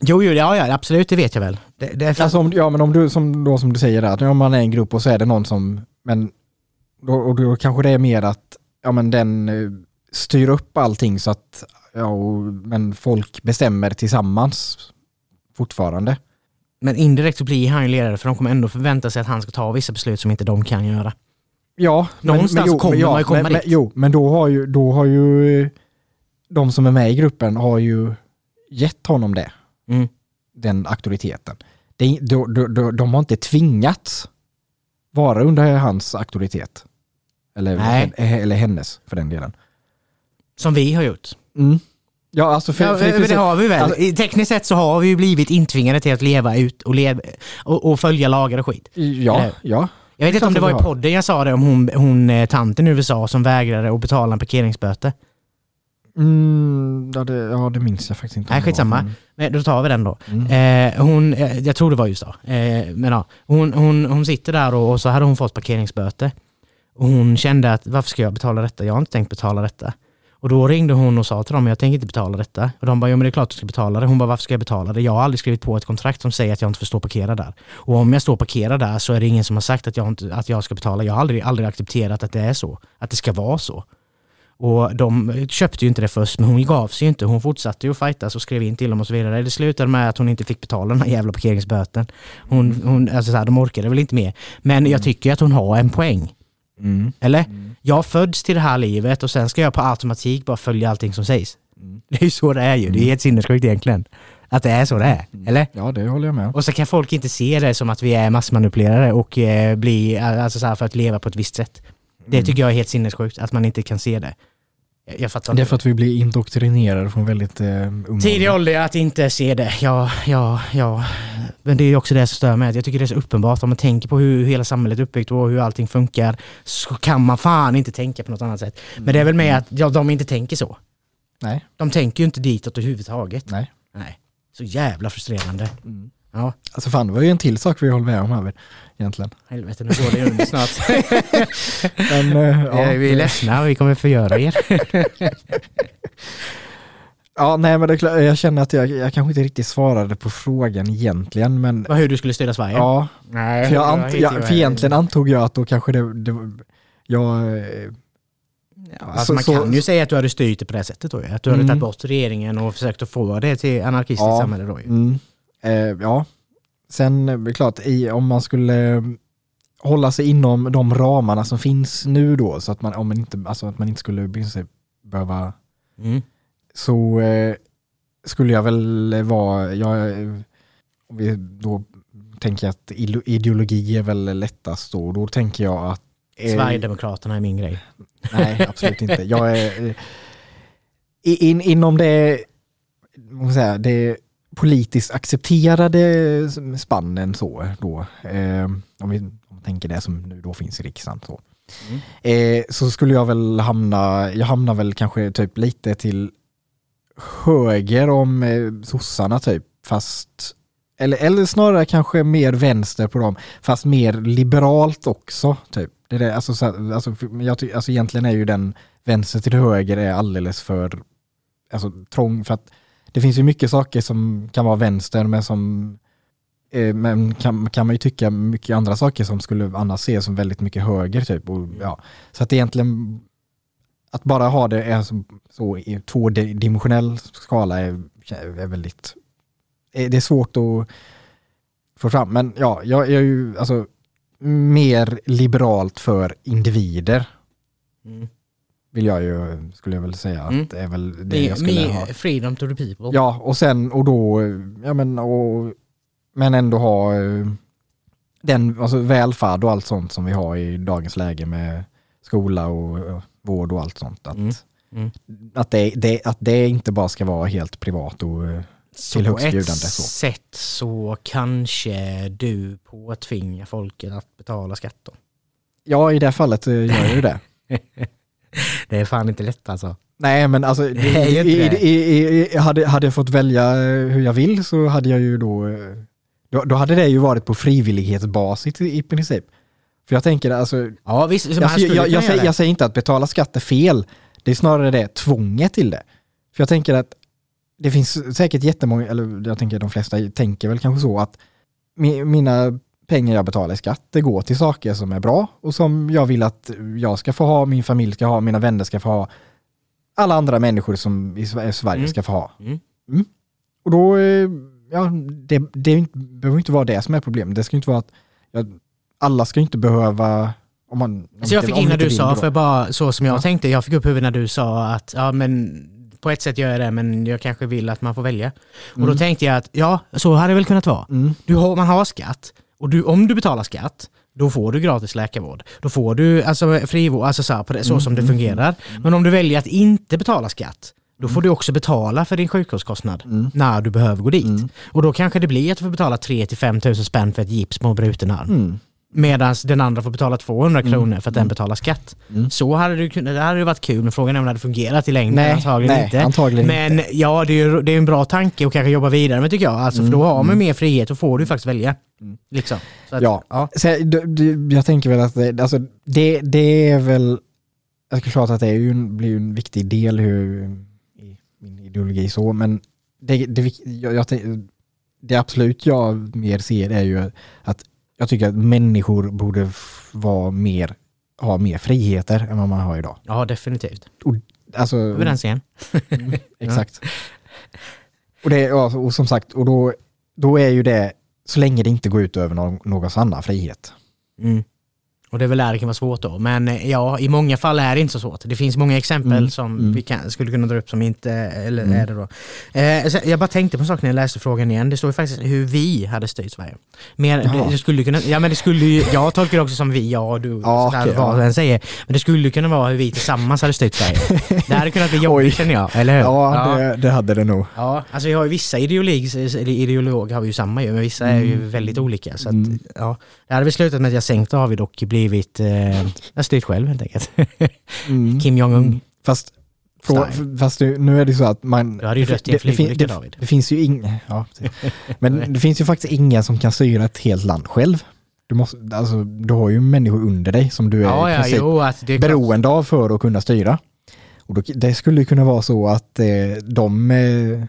Jo, jo ja, ja, absolut, det vet jag väl. Det, det för... alltså, om, ja, men om du, som, då, som du säger där, om man är en grupp och så är det någon som, men då, och då kanske det är mer att, ja men den eh, styr upp allting så att, ja, och, men folk bestämmer tillsammans fortfarande. Men indirekt så blir han ju ledare för de kommer ändå förvänta sig att han ska ta vissa beslut som inte de kan göra. Ja, Någonstans men, men, jo, kommer ja, man ju komma men, dit. Men, jo, men då har ju, då har ju de som är med i gruppen har ju gett honom det. Mm. Den auktoriteten. De, de, de, de har inte tvingats vara under hans auktoritet. Eller, eller hennes för den delen. Som vi har gjort. Mm. Ja, alltså för, ja, för, för, det har vi väl. Alltså, Tekniskt sett så har vi ju blivit intvingade till att leva ut och, leva, och, och följa lagar och skit. Ja, Eller? ja. Jag vet inte om det var i podden jag sa det om hon, hon eh, tanten i USA som vägrade att betala en parkeringsböter. Mm, ja, det, ja, det minns jag faktiskt inte. Nej, skitsamma. Men... men då tar vi den då. Mm. Eh, hon, eh, jag tror det var USA. Eh, men ja, hon, hon, hon sitter där och, och, så hade hon fått parkeringsböter. Och hon kände att varför ska jag betala detta? Jag har inte tänkt betala detta. Och då ringde hon och sa till dem, jag tänker inte betala detta. Och de bara, jo men det är klart du ska betala det. Hon bara, varför ska jag betala det? Jag har aldrig skrivit på ett kontrakt som säger att jag inte får stå och parkera där. Och om jag står och parkerar där så är det ingen som har sagt att jag, inte, att jag ska betala. Jag har aldrig, aldrig accepterat att det är så. Att det ska vara så. Och de köpte ju inte det först, men hon gav sig ju inte. Hon fortsatte ju att fightas och skrev in till dem och så vidare. Det slutade med att hon inte fick betala den här jävla parkeringsböten. Hon, hon, alltså så här, de orkade väl inte mer. Men jag mm. tycker att hon har en poäng. Mm. Eller? Mm. Jag föds till det här livet och sen ska jag på automatik bara följa allting som sägs. Mm. Det är ju så det är ju. Det är helt sinnessjukt egentligen. Att det är så det är. Mm. Eller? Ja, det håller jag med Och så kan folk inte se det som att vi är massmanipulerade och eh, bli, alltså så för att leva på ett visst sätt. Det mm. tycker jag är helt sinnessjukt, att man inte kan se det. Jag fattar Det är för att vi blir indoktrinerade från väldigt eh, ung Tidig ålder att inte se det. Ja, ja, ja. Men det är också det som stör mig. Jag tycker det är så uppenbart. Om man tänker på hur hela samhället är uppbyggt och hur allting funkar så kan man fan inte tänka på något annat sätt. Men det är väl med att ja, de inte tänker så. Nej. De tänker ju inte ditåt överhuvudtaget. Nej. Nej. Så jävla frustrerande. Mm. Ja. Alltså fan, det var ju en till sak vi håller med om här egentligen. Helvete, nu går det under snart. Men, uh, ja, vi är ledsna, vi kommer förgöra er. ja, nej men det är klart, jag känner att jag, jag kanske inte riktigt svarade på frågan egentligen. Men, Hur du skulle styra Sverige? Ja, nej, för, jag ant, jag, för egentligen antog jag att då kanske det, det jag Ja, alltså så, man kan så, ju säga att du hade styrt det på det sättet då Att du mm. hade tagit bort regeringen och försökt att få det till anarkistiskt ja, samhälle då ju. Mm. Eh, ja, sen är det klart, i, om man skulle hålla sig inom de ramarna som finns nu då, så att man, om man, inte, alltså att man inte skulle behöva, mm. så eh, skulle jag väl vara, jag, om vi då tänker att ideologi är väl lättast då, då tänker jag att eh, Sverigedemokraterna är min grej. Nej, absolut inte. Jag är, eh, in, inom det, säga, det politiskt accepterade spannen så då, eh, om vi om vi tänker det som nu då finns i riksdagen så. Mm. Eh, så skulle jag väl hamna, jag hamnar väl kanske typ lite till höger om eh, sossarna typ, fast eller, eller snarare kanske mer vänster på dem, fast mer liberalt också. Typ. Det är alltså, så, alltså, jag, alltså egentligen är ju den vänster till höger är alldeles för alltså, trång för att det finns ju mycket saker som kan vara vänster men som eh, men kan, kan man ju tycka mycket andra saker som skulle annars ses som väldigt mycket höger typ. Och, ja. Så att egentligen att bara ha det är så, så i tvådimensionell skala är, är väldigt, är, det är svårt att få fram. Men ja, jag, jag är ju alltså mer liberalt för individer. Mm vill jag ju, skulle jag väl säga att mm. det är väl det, det jag skulle ha. Freedom to the people. Ja, och sen och då, ja men och, men ändå ha eh, den, alltså välfärd och allt sånt som vi har i dagens läge med skola och vård och allt sånt. Att, mm. Mm. att, det, det, att det inte bara ska vara helt privat och eh, så till högstbjudande. På ett så. sätt så kanske du påtvingar folket att betala skatter. Ja, i det fallet eh, gör jag ju det. det är fan inte lätt alltså. Nej, men alltså, i, i, i, hade, hade jag fått välja eh, hur jag vill så hade jag ju då, eh, då, då hade det ju varit på frivillighetsbasis i, i princip. För jag tänker alltså, Ja, visst. jag, jag, jag, jag, säger, jag säger inte att betala skatt är fel, det är snarare det tvånget till det. För jag tänker att det finns säkert jättemånga, eller jag tänker de flesta tänker väl kanske så att mi, mina pengar jag betalar i skatt, det går till saker som är bra och som jag vill att jag ska få ha, min familj ska ha, mina vänner ska få ha, alla andra människor som i Sverige Mm. ska få ha. Mm. Mm. Och då, eh, ja, det, det behöver inte vara det som är problemet. Det ska inte vara att, ja, alla ska inte behöva, om man... om Så jag fick in när du sa, för bara så som jag Ja. tänkte, jag fick upp huvudet när du sa att ja men på ett sätt gör jag det men jag kanske vill att man får välja. Och då Mm. tänkte jag att ja, så hade det väl kunnat vara. Mm. Du har, man har skatt och du, om du betalar skatt då får du gratis läkarvård. Då får du alltså, frivård, alltså så, här, det, så Mm, som det mm, fungerar. Men om du väljer att inte betala skatt, då får du också betala för din sjukvårdskostnad Mm. när du behöver gå dit. Mm. Och då kanske det blir att du får betala 3-5 tusen spänn för ett gips på en bruten arm. Mm. Medan den andra får betala 200 kronor för att den betalar skatt. Mm. Så hade det, kunnat- det hade ju varit kul, men frågan är om det hade fungerat i längden. Nej, antagligen nej, inte. antagligen men ja, det är, det är en bra tanke att kanske jobba vidare med tycker jag. Alltså, för då har man mer frihet och får du faktiskt välja. Mm. Liksom. Så att, Ja. ja. Så, jag- tänker väl att det, alltså, det, det är väl, jag ska klart att det är ju en, blir en viktig del hur, i min ideologi så, men det, det, jag, jag, det absolut jag mer ser är ju att jag tycker att människor borde vara mer, ha mer friheter än vad man har idag. ja, definitivt. Alltså, Överens igen. exakt. Och, det, ja, och som sagt, och då, då är ju det, så länge det inte går ut över någon, någons annan frihet. Mm. Och det är väl där det kan vara svårt då. Men eh, ja, i många fall är det inte så svårt. Det finns många exempel Mm, som mm. vi kan, skulle kunna dra upp som inte eller Mm. är det då. Eh, jag bara tänkte på en sak när jag läste frågan igen. Det står ju faktiskt hur vi hade styrt Sverige. Mer, det, det skulle kunna, ja men det skulle ju, jag tolkar det också som vi, jag och du, Ja, sådär, okej, vad ja. säger. Men det skulle kunna vara hur vi tillsammans hade styrt Sverige. det hade kunnat bli jobbigt känner jag, eller hur? Ja, Det, det hade det nog. Ja, alltså vi har ju vissa ideolog, eller ideolog har vi ju samma ju, men vissa är ju Mm. väldigt olika. Så att, Mm. ja, det hade väl slutat med att jag sänkt har vi dock blivit, eh, jag har styrt själv helt enkelt. Mm. Kim Jong-Un. Fast, frå, Style. fast nu, nu är det så att man... Du hade ju dött i en det, det, flygolycka det, David. det finns ju ingen... Ja, men det finns ju faktiskt ingen som kan styra ett helt land själv. Du, måste, alltså, du har ju människor under dig som du är Ja, i ja, princip jo, det är klart. beroende av för att kunna styra. Och då, det skulle ju kunna vara så att eh, de eh,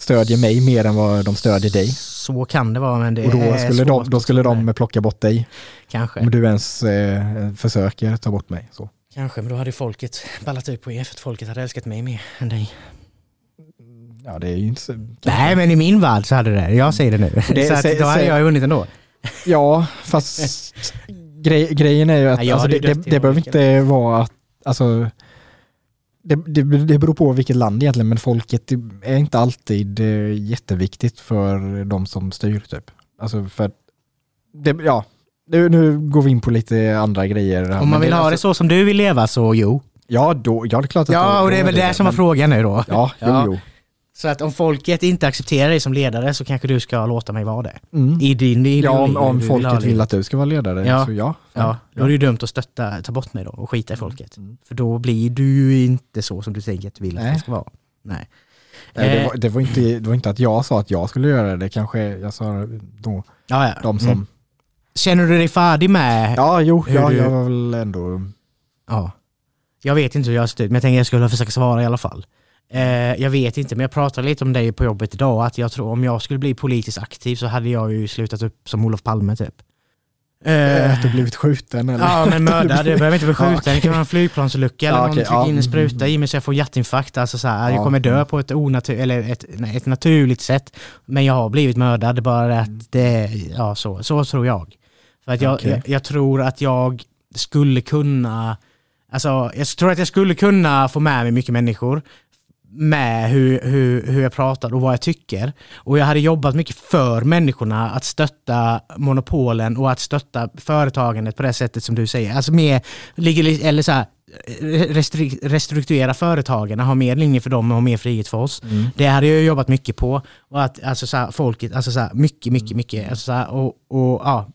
stödjer mig mer än vad de stödjer dig. Så kan det vara, men det Och då skulle, de, då skulle de plocka bort dig. Kanske, Om du ens eh, försöker ta bort mig. Så. kanske, men då hade folket ballat ut på er för att folket hade älskat mig mer än dig. Ja, det är ju inte så... Nej, men i min värld så hade det Jag säger det nu. Det- så att, sä- då hade sä- jag vunnit ändå. Ja, fast grej, grejen är ju att Nej, alltså, det, det, det behöver inte vara att, alltså, det, det, det beror på vilket land egentligen, men folket är inte alltid eh, jätteviktigt för de som styr typ. Alltså för, det, ja, nu, nu går vi in på lite andra grejer. här, Om man vill ha det alltså, så som du vill leva så jo. Ja, då, ja, det är klart att Ja, och det är väl det som var frågan nu då. Ja, jo, Ja. jo. Så att om folket inte accepterar dig som ledare så kanske du ska låta mig vara det. Mm. I din ideologi. Ja, om, om vill folket vill det. att du ska vara ledare, Ja. så ja. Ja, då är det ju dumt att stötta, ta bort mig då och skita i folket. Mm. För då blir du ju inte så som du tänker att du vill att Nej. det ska vara. Nej. Nej, det, Eh. var, det, var inte, det var inte att jag sa att jag skulle göra det, det kanske jag sa då, Ja, ja. de som... Mm. Känner du dig färdig med... Ja, jo, ja, du- jag var väl ändå... Ja. Jag vet inte hur jag har sett ut, men jag tänker jag skulle försöka svara i alla fall. Eh, jag vet inte, men jag pratade lite om dig på jobbet idag, att jag tror om jag skulle bli politiskt aktiv så hade jag ju slutat upp som Olof Palme typ. Eh, Att du blivit skjuten eller? Ja men mördad, det behöver inte bli skjuten, det kan vara en flygplansolycka eller Ja, någon okej, trycker ja. in en spruta i mig så jag får hjärtinfarkt. Alltså så här, jag Ja. kommer dö på ett, onatur eller ett, ett naturligt sätt. Men jag har blivit mördad, bara att det, ja så, så tror jag. För att jag, Okej. jag, jag tror att jag skulle kunna, alltså jag tror att jag skulle kunna få med mig mycket människor med hur, hur, hur jag pratar och vad jag tycker. Och jag hade jobbat mycket för människorna att stötta monopolen och att stötta företagandet på det sättet som du säger. Alltså mer, eller så här, restrukturera företagarna, ha mer linjer för dem och ha mer frihet för oss. Mm. Det hade jag jobbat mycket på. Och att alltså så här, folket, alltså så här, mycket, mycket, mycket. Alltså så här, och, och, ja.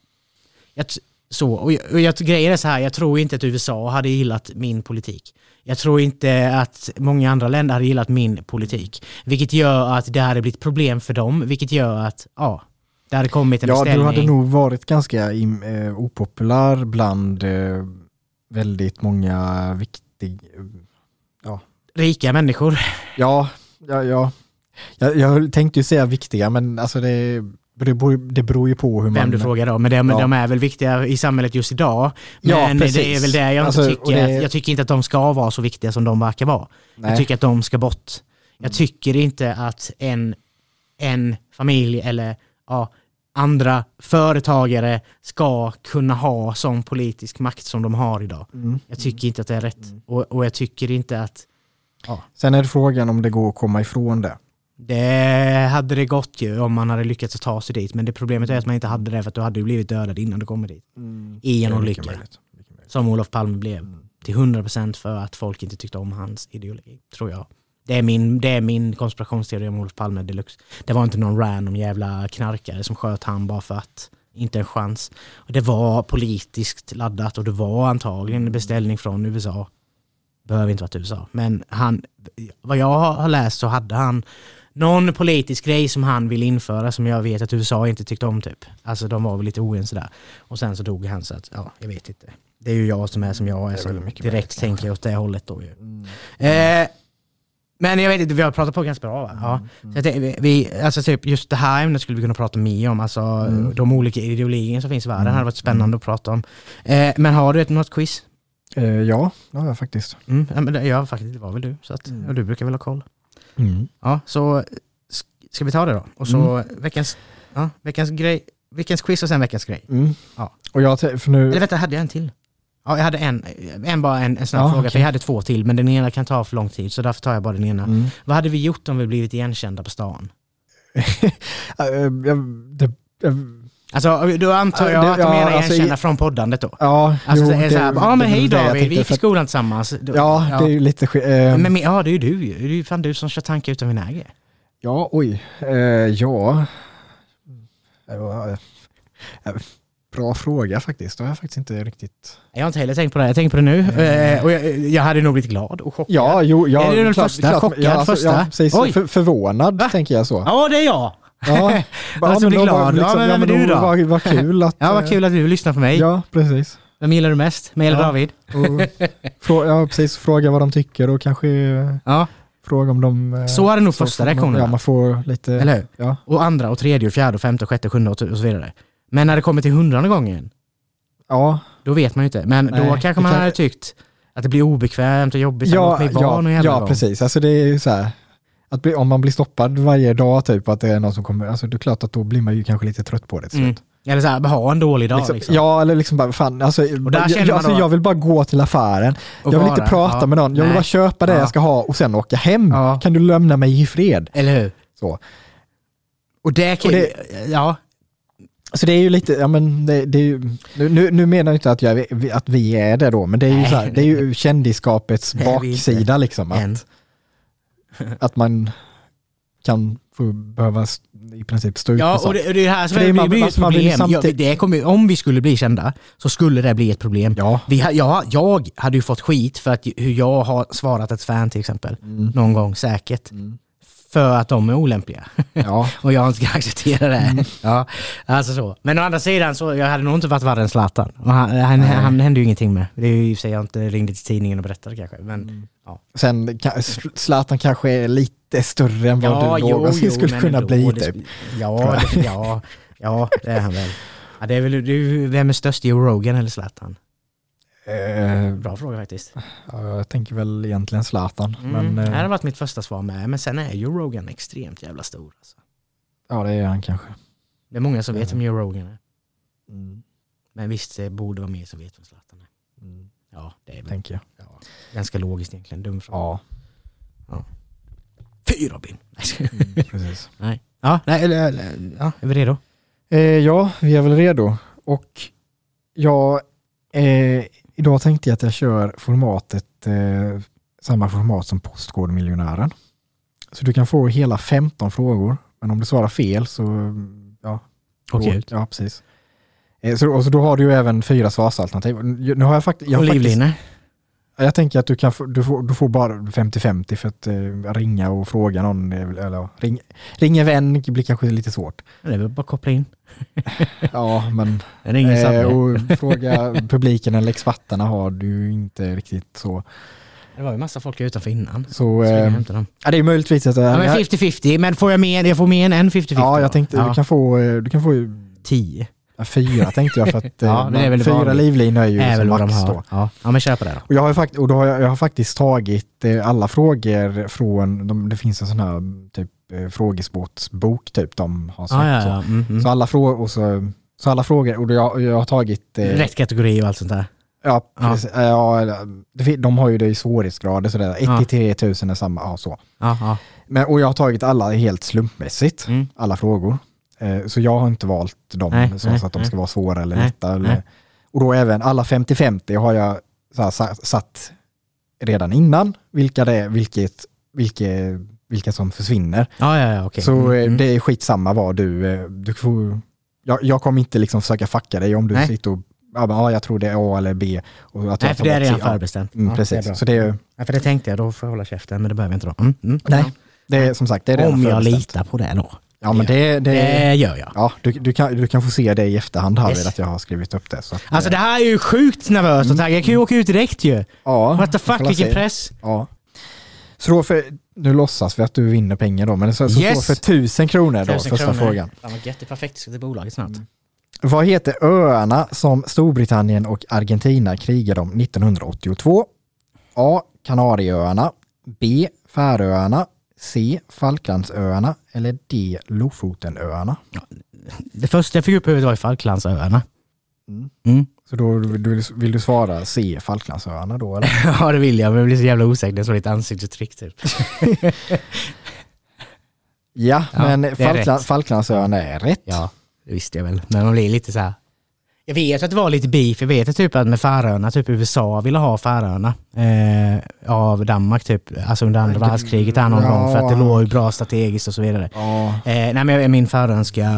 jag, så, och jag, och jag, grejen är så här, jag tror inte att USA hade gillat min politik. Jag tror inte att många andra länder hade gillat min politik. Vilket gör att det hade blivit problem för dem, vilket gör att, ja, det hade kommit en ja, beställning. Ja, du hade nog varit ganska eh, opopulär bland eh, väldigt många viktiga, ja. Rika människor. Ja, ja, ja. Jag, jag tänkte ju säga viktiga, men alltså det det beror, det beror ju på hur man... Vem du frågar då, men de, ja. de är väl viktiga i samhället just idag. Men ja, det är väl det jag alltså, tycker. Det... jag tycker inte att de ska vara så viktiga som de verkar vara. Nej. Jag tycker att de ska bort. Jag tycker inte att en, en familj eller ja, andra företagare ska kunna ha sån politisk makt som de har idag. Mm. Jag tycker inte att det är rätt. Mm. Och, och jag tycker inte att... Ja. Sen är det frågan om det går att komma ifrån det. Det hade det gått ju om man hade lyckats ta sig dit. Men det problemet är att man inte hade det för att du hade blivit dödad innan du kommer dit. Mm. I en olycka. Som Olof Palme blev. Mm. Till 100% för att folk inte tyckte om hans ideologi, tror jag. Det är min, det är min konspirationsteori om Olof Palme deluxe. Det var inte någon random jävla knarkare som sköt han bara för att. Inte en chans. Och det var politiskt laddat och det var antagligen en beställning från USA. Behöver inte varit USA. Men han, vad jag har läst så hade han någon politisk grej som han vill införa som jag vet att USA inte tyckte om typ. Alltså de var väl lite oense där. Och sen så dog han så att, ja, jag vet inte. Det är ju jag som är som jag är, så direkt möjligt, tänker åt det hållet då ju. Mm. Eh, men jag vet inte, vi har pratat på ganska bra va? Ja. Mm. Det, vi, alltså typ just det här ämnet skulle vi kunna prata mer om, alltså mm. de olika ideologierna som finns i världen, mm. hade varit spännande mm. att prata om. Eh, men har du ett, något quiz? Eh, ja, det har jag faktiskt. Mm, ja, men det, ja, faktiskt, det var väl du, så att, mm. och du brukar väl ha koll. Mm. Ja, så ska vi ta det då? Och så mm. veckans, ja, veckans grej, veckans quiz och sen veckans grej. Mm. Ja. Och jag, för nu... Eller vänta, hade jag en till? Ja, jag hade en, en bara en, en snabb ja, fråga, okay. för jag hade två till, men den ena kan ta för lång tid, så därför tar jag bara den ena. Mm. Vad hade vi gjort om vi blivit igenkända på stan? det, Alltså då antar jag att de menar alltså, igenkända från poddandet då? Ja, alltså, jo, det, så här, ja men hej David, vi gick i skolan tillsammans. Ja, ja, det är ju lite... Äh, men, ja, det är ju du Det är ju fan du som kör tankar utan vinäger. Ja, oj. Uh, ja. Bra fråga faktiskt. Det har jag faktiskt inte riktigt... Jag har inte heller tänkt på det. Jag tänker på det nu. Mm. och jag, jag, hade nog blivit glad och chockad. Ja, jo, ja, är det den klart, första? Klart, chockad ja, alltså, första? Ja, precis. För, förvånad Va? tänker jag så. Ja, det är jag. Ja, alltså blir glad. Liksom, ja, men, men du då? Vad, vad kul att... ja, vad kul att du lyssnar på mig. Ja, precis. Vem gillar du mest? Mig eller ja. David? Och, ja, precis. Fråga vad de tycker och kanske ja. fråga om de... Eh, så är det nog första reaktionen. Ja, man får lite... Eller hur? Ja. Och andra och tredje och fjärde och femte och sjätte och sjunde och så vidare. Men när det kommer till hundrade gången, ja. då vet man ju inte. Men Nej, då kanske man kan... hade tyckt att det blir obekvämt och jobbigt. Ja, ja, ja, ja precis. Alltså det är ju så här att bli, om man blir stoppad varje dag, typ att det är någon som kommer, alltså det är klart att då blir man ju kanske lite trött på det till mm. Eller så här, ha en dålig dag liksom, liksom. Ja, eller liksom bara, fan, alltså, jag, alltså, jag vill bara gå till affären. Jag vill inte prata ja, med någon, jag vill bara köpa det ja. jag ska ha och sen åka hem. Ja. Kan du lämna mig i fred? Eller hur? Så. Och det kan och det, ja. Så det är ju lite, ja men det, det är ju, nu, nu menar jag inte att, jag, att vi är det då, men det är ju, nej, så här, det är ju kändisskapets baksida liksom. Att, att man kan få behöva i princip stå ut Ja, och det, och det här som det blir, blir ett problem. Samtidigt... Ja, det kommer, om vi skulle bli kända så skulle det bli ett problem. Ja. Vi, ja, jag hade ju fått skit för att hur jag har svarat ett fan till exempel. Mm. Någon gång säkert. Mm för att de är olämpliga. Ja. och jag inte ska acceptera det. Mm. Ja, alltså så. Men å andra sidan så jag hade nog inte varit värre än Zlatan. Han, han, han hände ju ingenting med. Det är ju i och för sig jag inte ringde till tidningen och berättade kanske. Men, mm. ja. Sen Zlatan kanske är lite större än vad ja, du någonsin skulle kunna då, bli. Det, typ. ja, det, ja, ja, det är han väl. Ja, det är väl, det vem är störst, Joe Rogan eller Zlatan? Eh, Bra fråga faktiskt. Ja, jag tänker väl egentligen Zlatan. Mm, men, det hade varit mitt första svar med, men sen är ju Rogan extremt jävla stor. Alltså. Ja, det är han kanske. Det är många som vet vem Joe Rogan är. Mm. Men visst, det borde vara mer som vet vem Zlatan är. Mm. Ja, det är Tänker jag. Ja, ganska logiskt egentligen. Dum fråga. Ja. ja. Fy Robin! Mm, precis. nej. Ja, nej, eller, ja, är vi redo? Eh, ja, vi är väl redo. Och jag eh, Idag tänkte jag att jag kör formatet, eh, samma format som Postkodmiljonären. Så du kan få hela 15 frågor, men om du svarar fel så, ja. Åker ut. Ja, precis. Eh, Så, och så då har du ju även fyra svarsalternativ. Nu har jag faktiskt... Jag, har faktiskt jag tänker att du, kan du, får, du får bara 50-50 för att eh, ringa och fråga någon. Eller ring, ring en vän blir kanske lite svårt. Det är väl bara koppla in. Ja, men... Det är ingen Eh, och fråga publiken eller experterna har du inte riktigt så. Det var ju massa folk utanför innan. Så jag eh, dem? ja, det är möjligtvis att... Ja, men jag, 50-50, men får jag mer, jag får mer än en 50-50 ja, jag tänkte ja. du kan få, eh, du kan få ju- 10. ja, fyra tänkte jag för att eh, Ja, väl fyra livlinor är ju är som max då. Ja. ja, men kör på det då. Och jag har, fakt- och då har jag, jag har faktiskt tagit eh, alla frågor från, de, det finns en sån här typ eh, frågesportsbok typ de har släppt. Ja, ja, så. ja. Mm, mm. Så alla frågor, och så, så alla frågor, och jag, jag har tagit... Eh, Rätt kategori och allt sånt där. Ja, Ja. precis. Eh, Ja, fin- de har ju det i svårighetsgrader sådär. 1 Ja. till 3000 är samma, ja så. Ja, ja. Men, och jag har tagit alla helt slumpmässigt, Mm. alla frågor. Eh, så jag har inte valt dem Nej, så, nej, så att de nej. ska vara svåra eller Nej, lätta. Eller, nej. och då även alla 50-50 har jag här, sa- satt redan innan vilka det är, vilket, vilka, vilka som försvinner. Ja, ja, ja, okej. Så Mm, eh, mm. det är skitsamma vad du, eh, du får, jag, jag kommer inte liksom försöka fucka dig om du Nej. sitter och, ja, men, ja jag tror det är A eller B. Och att Nej, för det är redan förbestämt. Mm, Ja, precis, Det så det är, ja, för det tänkte jag, då får jag hålla käften, men det behöver jag inte då. Mm, mm. nej, det är som sagt, det är Om jag litar på det då. Ja men det, det, Det gör jag. ja, du, du, kan, du kan få se det i efterhand här Yes. att jag har skrivit upp det. Så att, Alltså eh, det här är ju sjukt nervöst och taggad. Jag kan ju åka ut direkt ju. ja, What the fuck, vilken press. Ja. Så för, nu låtsas vi att du vinner pengar då, men så, så Yes. för tusen kronor då, Tusen första kronor. frågan. Fan vad gött, det är perfekt. Ska till bolaget snart. Vad heter öarna som Storbritannien och Argentina krigade om 1982? A. Kanarieöarna. B. Färöarna. C. Falklandsöarna. Eller D. Lofotenöarna. Det första jag fick upp i huvudet var Falklandsöarna. Mm. Mm. Så då du, vill, du svara C. Falklandsöarna då eller? ja det vill jag, men jag blir så jävla osäker. Det är så ditt ansiktsuttryck typ. Ja, Ja, men Falkland, rätt. Falklandsöarna är rätt. Ja, det visste jag väl. Men man blir lite så här. Jag vet att det var lite beef. Jag vet att typ att med Färöarna, typ USA ville ha Färöarna eh, av Danmark typ. Alltså under andra världskriget där någon ja. gång för att det låg bra strategiskt och så vidare. Ja. Eh, nej men jag är min färöiska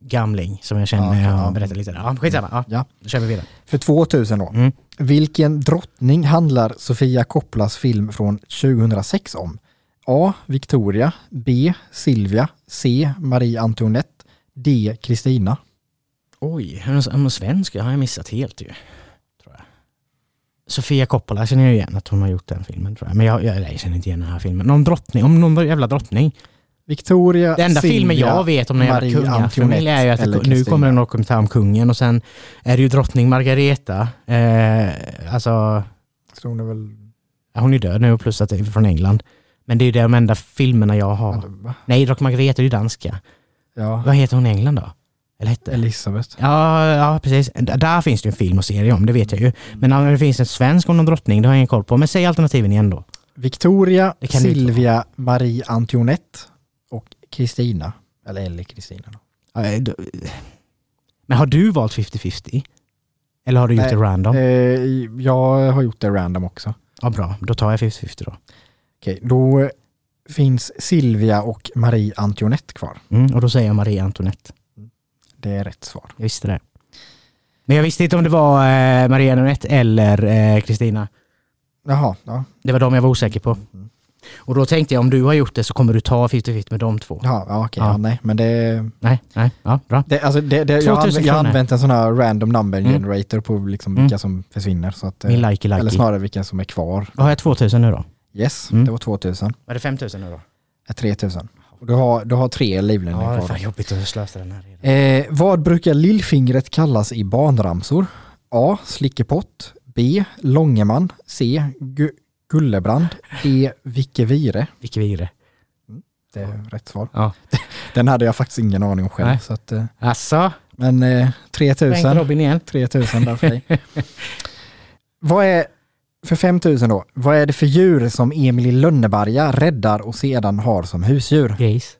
gamling som jag känner Ja, jag berättat lite. där. Ja, skitsamma. Ja, ja. då kör vi vidare. För 2000 då. Mm. Vilken drottning handlar Sofia Coppolas film från 2006 om? A. Victoria. B. Silvia. C. Marie Antoinette. D. Kristina. Oj, är någon svensk? Det har jag missat helt ju. Tror jag. Sofia Coppola känner jag igen att hon har gjort den filmen tror jag. Men jag, jag, jag känner inte igen den här filmen. Någon drottning, om någon jävla drottning. Victoria, Den enda Silvia, filmen jag vet om den jävla Marie kungafamilj är ju att det, nu kommer det en dokumentär om kungen och sen är det ju drottning Margareta. Eh, alltså, Så hon är väl... ja, hon är död nu plus att det är från England. Men det är ju de enda filmerna jag har. Va? Nej, drottning Margareta är ju danska. Ja, Vad heter hon i England då? Eller hette? Elisabeth. Ja, ja, precis. D- Där finns det ju en film och serie om, det vet jag ju. Men om det finns en svensk om någon drottning, det har jag ingen koll på. Men säg alternativen igen då. Victoria, Det kan det inte Silvia, Marie Antoinette Kristina. Eller eller Kristina då. Eh, d- Men har du valt 50-50? Eller har du gjort Nej, det random? Eh, jag har gjort det random också. Ja, bra. Då tar jag 50-50 då. Okej, då eh, finns Silvia och Marie Antoinette kvar. Mm, och då säger jag Marie Antoinette. Det är rätt svar. Jag visste det. Men jag visste inte om det var eh, Marie Antoinette eller eh, Kristina. Jaha, ja. det var de jag var osäker på. Mm. Och då tänkte jag om du har gjort det så kommer du ta 50-50 med de två. Ja, ja okej, Ja. ja. nej, men det, Nej, nej, ja, bra. det, alltså det, det jag, har 2000 anv- jag har använt en sån här random number Mm. generator på liksom Mm. vilka som försvinner. Så att, eh, Min likey eller likey. snarare vilka som är kvar. Då har jag 2000 nu då. Yes, Mm. det var 2000. Var det 5000 nu då? Eh, 3000. Och du har, du har tre livlinjer Ja, det är kvar. fan jobbigt att slösa den här redan. Eh, vad brukar lillfingret kallas i barnramsor? A. Slickepott. B. Långeman. C. Gu Gullebrand. D. Vicke Vire. Vilket vire. Det är rätt svar. Ja. Den hade jag faktiskt ingen aning om själv. Nej. Så att, Asså? men eh, Frank 3000. Robin igen. 3000 där för dig. vad är, för 5000 då, vad är det för djur som Emil i Lönneberga räddar och sedan har som husdjur? Gris.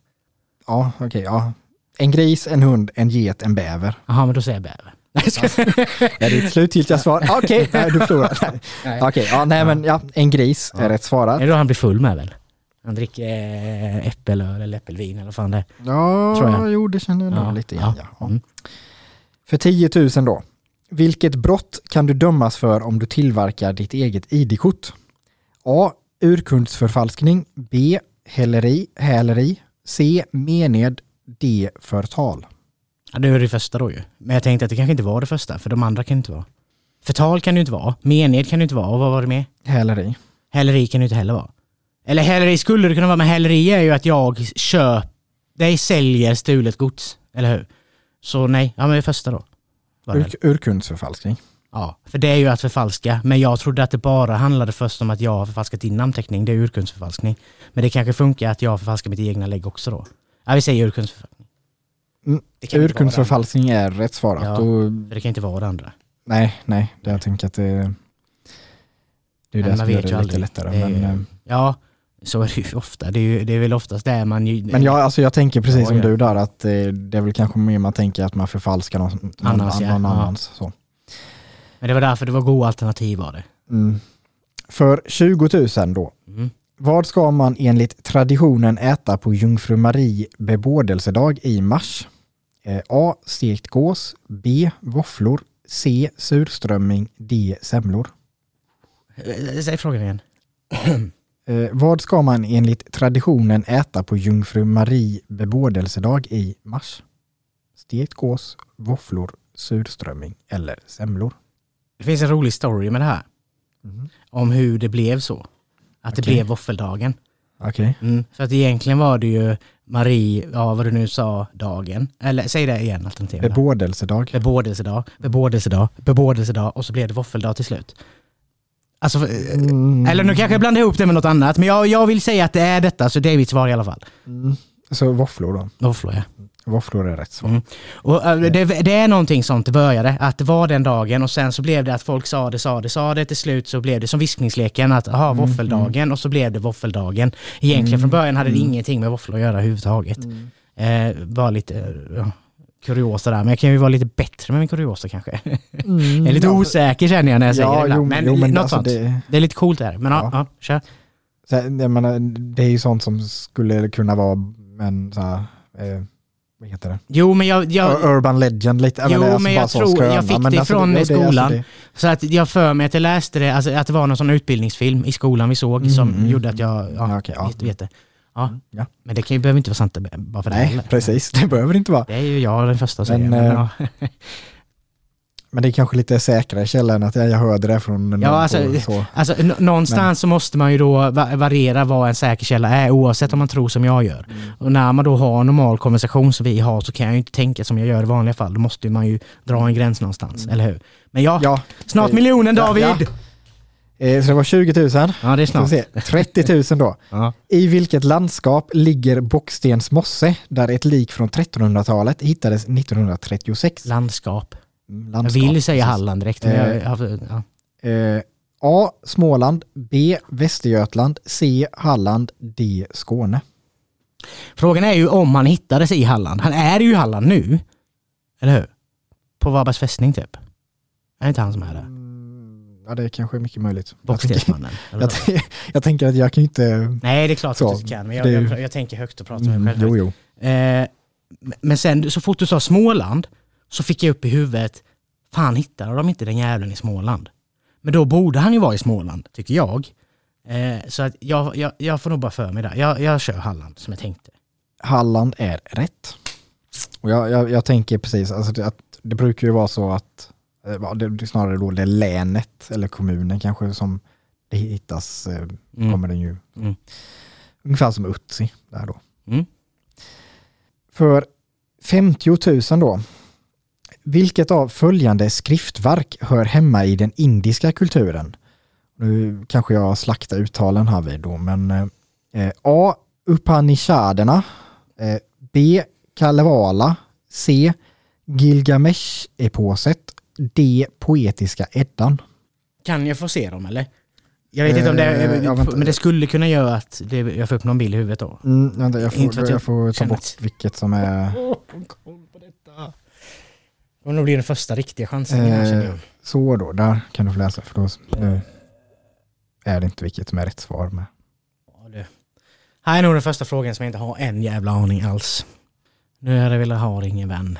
Ja, okej, ja. En gris, en hund, en get, en bäver. Jaha, men då säger jag bäver. Är det ditt slutgiltiga svar? Okej, nej, du förlorar. Okej, ja, nej men ja, en gris är rätt svarat. Är det då han blir full med väl? Han dricker eh, äppelöl eller äppelvin eller vad fan det är. Ja, Tror jag. jo det känner jag nog Ja, lite igen. Mm. För 10 000 då. Vilket brott kan du dömas för om du tillverkar ditt eget ID-kort? A. Urkundsförfalskning. B. Häleri, häleri. C. Mened. D. Förtal. Ja, det är det första då ju. Men jag tänkte att det kanske inte var det första, för de andra kan det inte vara. Förtal kan det inte vara, mened kan det inte vara, och vad var det med? Häleri. Häleri kan det inte heller vara. Eller häleri skulle det kunna vara, men häleri är ju att jag köper, dig säljer stulet gods, eller hur? Så nej, ja men det första då. Var. Ur, urkundsförfalskning. Ja, för det är ju att förfalska. Men jag trodde att det bara handlade först om att jag har förfalskat din namnteckning. Det är urkundsförfalskning. Men det kanske funkar att jag har förfalskat mitt egna lägg också då. Ja, vi säger urkundsförfalskning. Mm. Det kan inte vara Urkundsförfalskning är rätt svarat. Ja. Och, det. Kan inte vara det andra. nej, nej, det jag tänker att det, det är det som gör det ju lite lättare. Det Men, eh, Ja, så är det ju ofta. Det är, ju, det är väl oftast där man ju... men jag, alltså jag tänker precis Ja, som ja. du där att eh, det är väl kanske mer man tänker att man förfalskar någon, någon, Annans, ja. någon Ja. annans. Så. Men det var därför det var goda alternativ var det. Mm. För 20 000 då. Mm. Vad ska man enligt traditionen äta på Jungfru Marie bebådelsedag i mars? Eh, A. Stekt gås. B. Våfflor. C. Surströmming. D. Semlor. Eh, Säg frågan igen. Eh, vad ska man enligt traditionen äta på Jungfru Marie bebådelsedag i mars? Stekt gås, våfflor, surströmming eller semlor? Det finns en rolig story med det här. Mhm. Om hur det blev så. Att det Okej. blev våffeldagen. Okej. Mm, för att egentligen var det ju Marie, ja vad du nu sa, dagen. Eller säg det igen alternativet. Bebådelsedag. Bebådelsedag, bebådelsedag, bebådelsedag och så blev det våffeldag till slut. Alltså, för- Mm. eller nu kanske jag blandar ihop det med något annat, men jag, jag vill säga att det är detta, så det är mitt svar i alla fall. Mm. Så våfflor då? Våfflor ja. Våfflor är rätt svar. Mm. Och, äh, det, det är någonting sånt började, att det var den dagen och sen så blev det att folk sa det, sa det, sa det, till slut så blev det som viskningsleken att aha, Mm, våffeldagen och så blev det våffeldagen. Egentligen från början hade det mm. ingenting med våfflor att göra överhuvudtaget. Eh, bara lite eh, ja, kuriosa där, men jag kan ju vara lite bättre med min kuriosa kanske. Mm. jag är lite ja, osäker känner jag när jag säger det ibland. men jo, men något alltså sånt. Det... det, är lite coolt där. Men ja, Ja. ja kör. så jag menar, det är ju sånt som skulle kunna vara en så här, eh, vad heter det? Jo, men jag, jag, Urban legend lite. Jo, det är men jag tror- skröna. jag fick Men det alltså, från det- det alltså skolan. det- så att jag för mig att jag läste det, alltså, att det var någon sån utbildningsfilm i skolan vi såg Mm, som mm, gjorde att jag ja, Ja, okej, ja. vet, vet det. Ja. Ja. Men det kan ju, behöver inte vara sant bara för det Nej, heller. precis. Det behöver det inte vara. Det är ju jag den första att säga. Men, Men, eh, ja. Men det är kanske lite säkrare källa än att jag jag hörde det från någon alltså, på, så. Alltså, n- någonstans så måste man ju då va- variera vad en säker källa är oavsett om man tror som jag gör. Mm. Och när man då har en normal konversation som vi har så kan jag ju inte tänka som jag gör i vanliga fall. Då måste man ju dra en gräns någonstans, eller hur? Men ja, Mm. Ja, snart miljonen ja, David! ja. eh, så det var 20 000. Ja, det är snart. se. 30 000 då. Ja. I vilket landskap ligger Bockstens mosse där ett lik från 1300-talet hittades 1936? Landskap. Mm, Jag landskap, vill säga precis. Halland direkt. Men Eh, jag, ja. Eh, A. Småland. B. Västergötland. C. Halland. D. Skåne. Frågan är ju om han hittades i Halland. Han är ju i Halland nu. Eller hur? På Varbergs fästning typ. Är det inte han som är där? Mm, ja, det är kanske mycket möjligt. Bockstensmannen. jag, tänker- jag tänker att jag kan ju inte... Nej, det är klart Så, att du inte kan. Men jag, är ju- jag, tänker högt och pratar med Mm, mig själv. jo, jo. Eh, men sen så fort du sa Småland så fick jag upp i huvudet, fan hittade de inte den jäveln i Småland? Men då borde han ju vara i Småland, tycker jag. Eh, så att jag, jag, jag får nog bara för mig där. Jag, jag kör Halland som jag tänkte. Halland är rätt. Och jag, jag, jag tänker precis, alltså det, att det brukar ju vara så att eh, det, det snarare då det länet eller kommunen kanske som det hittas, eh, Mm. kommer den ju Mm. ungefär som Utsi där då. Mm. För 50 000 då. Vilket av följande skriftverk hör hemma i den indiska kulturen? Nu kanske jag slaktar uttalen här vid då, men eh, A. Upanishaderna. Eh, B. Kalevala. C. Gilgamesh-eposet. D. Poetiska Eddan. Kan jag få se dem eller? Jag vet inte om det, Eh, vänta. men det skulle kunna göra att det, jag får upp någon bild i huvudet då. Mm, vänta, jag, får, att jag jag får ta bort vilket som är... Det kommer nog bli den första riktiga chansen Eh, jag. så då, där kan du få läsa för då nu är det inte vilket som är rätt svar med. Ja, det. Här är nog den första frågan som jag inte har en jävla aning alls. Nu är det väl har ingen vän.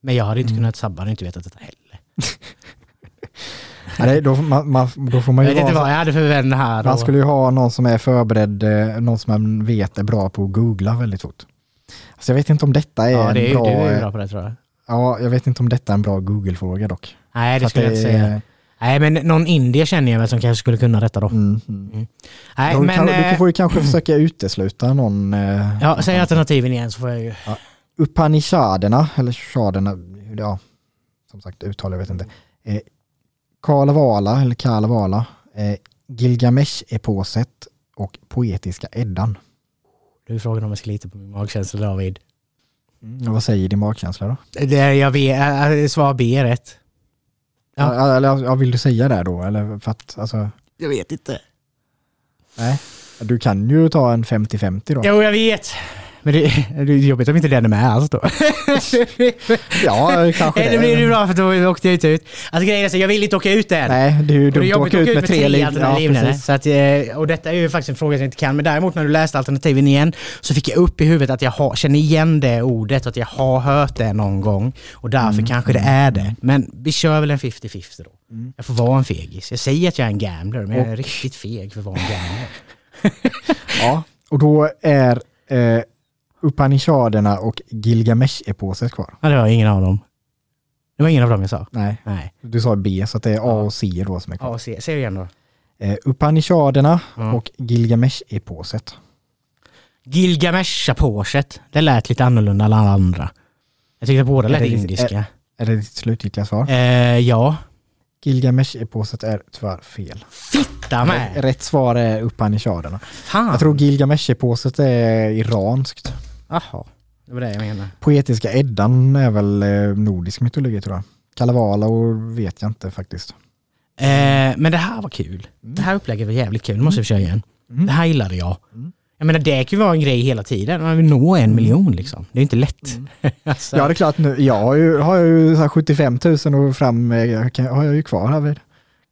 Men jag hade inte kunnat sabba, hade inte vetat detta heller. Nej, då, man, man, då får man ju Jag vet inte vad jag hade för vän här. man och- skulle ju ha någon som är förberedd, eh, någon som man vet är bra på att googla väldigt fort. Alltså jag vet inte om detta är Ja, det är en bra... du är eh, bra på det tror jag. Ja, jag vet inte om detta är en bra Google-fråga dock. Nej, det skulle jag inte säga. Nej, men någon indier känner jag väl som kanske skulle kunna detta då. Mm, mm. Nej, Då men... kan, du eh, får ju kanske försöka utesluta någon... eh, Ja, säg alternativen igen så får jag ju... Upanishaderna, eller shaderna, ja, som sagt uttal jag vet inte. Eh, Kalevala, eller Kalevala, eh, Gilgamesh-eposet och Poetiska Eddan. Du frågar om jag ska lita på min magkänsla David. Mm. Vad säger din magkänsla då? Det är, jag vet, äh, svar B är rätt. Ja. Ja. Eller ja, vill du säga det då? Eller för att, alltså, Jag vet inte. nej. Du kan ju ta en 50-50 då. Jo, jag vet. Men det, det är jobbigt om inte den är med alls då. Ja, kanske Nej, det blir ju bra för då åkte jag inte ut. Alltså grejen är så jag vill inte åka ut än. Nej, det är ju Och det dumt att åka ut med tre liv. Ja, alternativ. precis. så att, eh, och detta är ju faktiskt en fråga som jag inte kan. Men däremot när du läste alternativen igen så fick jag upp i huvudet att jag har, känner igen det ordet och att jag har hört det någon gång. Och därför Mm. kanske det är det. Men vi kör väl en 50-50 då. Jag får vara en fegis. Jag säger att jag är en gambler, men jag är Och- riktigt feg för att vara en gambler. Ja, och då är eh, Upanishaderna och Gilgamesh-eposet kvar. Ja, det var ingen av dem. Det var ingen av dem jag sa. Nej, Nej. du sa B, så att det är A och C då som är kvar. Ja, se, se igen då. Eh, Upanishaderna Ja. och Gilgamesh-eposet. Gilgamesh-påset. Det lät lite annorlunda än alla andra. Jag tyckte båda Är lät det indiska. Är det ditt slutgiltiga svar? Eh, ja. Gilgamesh-eposet är tyvärr fel. Fitta med! Rätt svar är Upanishaderna. Fan! Jag tror Gilgamesh-eposet är iranskt. Jaha, det var det jag menade. Poetiska Eddan är väl eh, nordisk mytologi tror jag. Kalevala och vet jag inte faktiskt. Eh, men det här var kul. Det här upplägget var jävligt kul. Det måste vi köra igen. Mm. Det här gillade jag. Mm. Jag menar det kan ju vara en grej hela tiden. Man vill nå en miljon liksom. Det är inte lätt. alltså, Ja det är klart nu, jag har ju, har jag ju så här 75 000 och fram eh, har jag ju kvar här vid.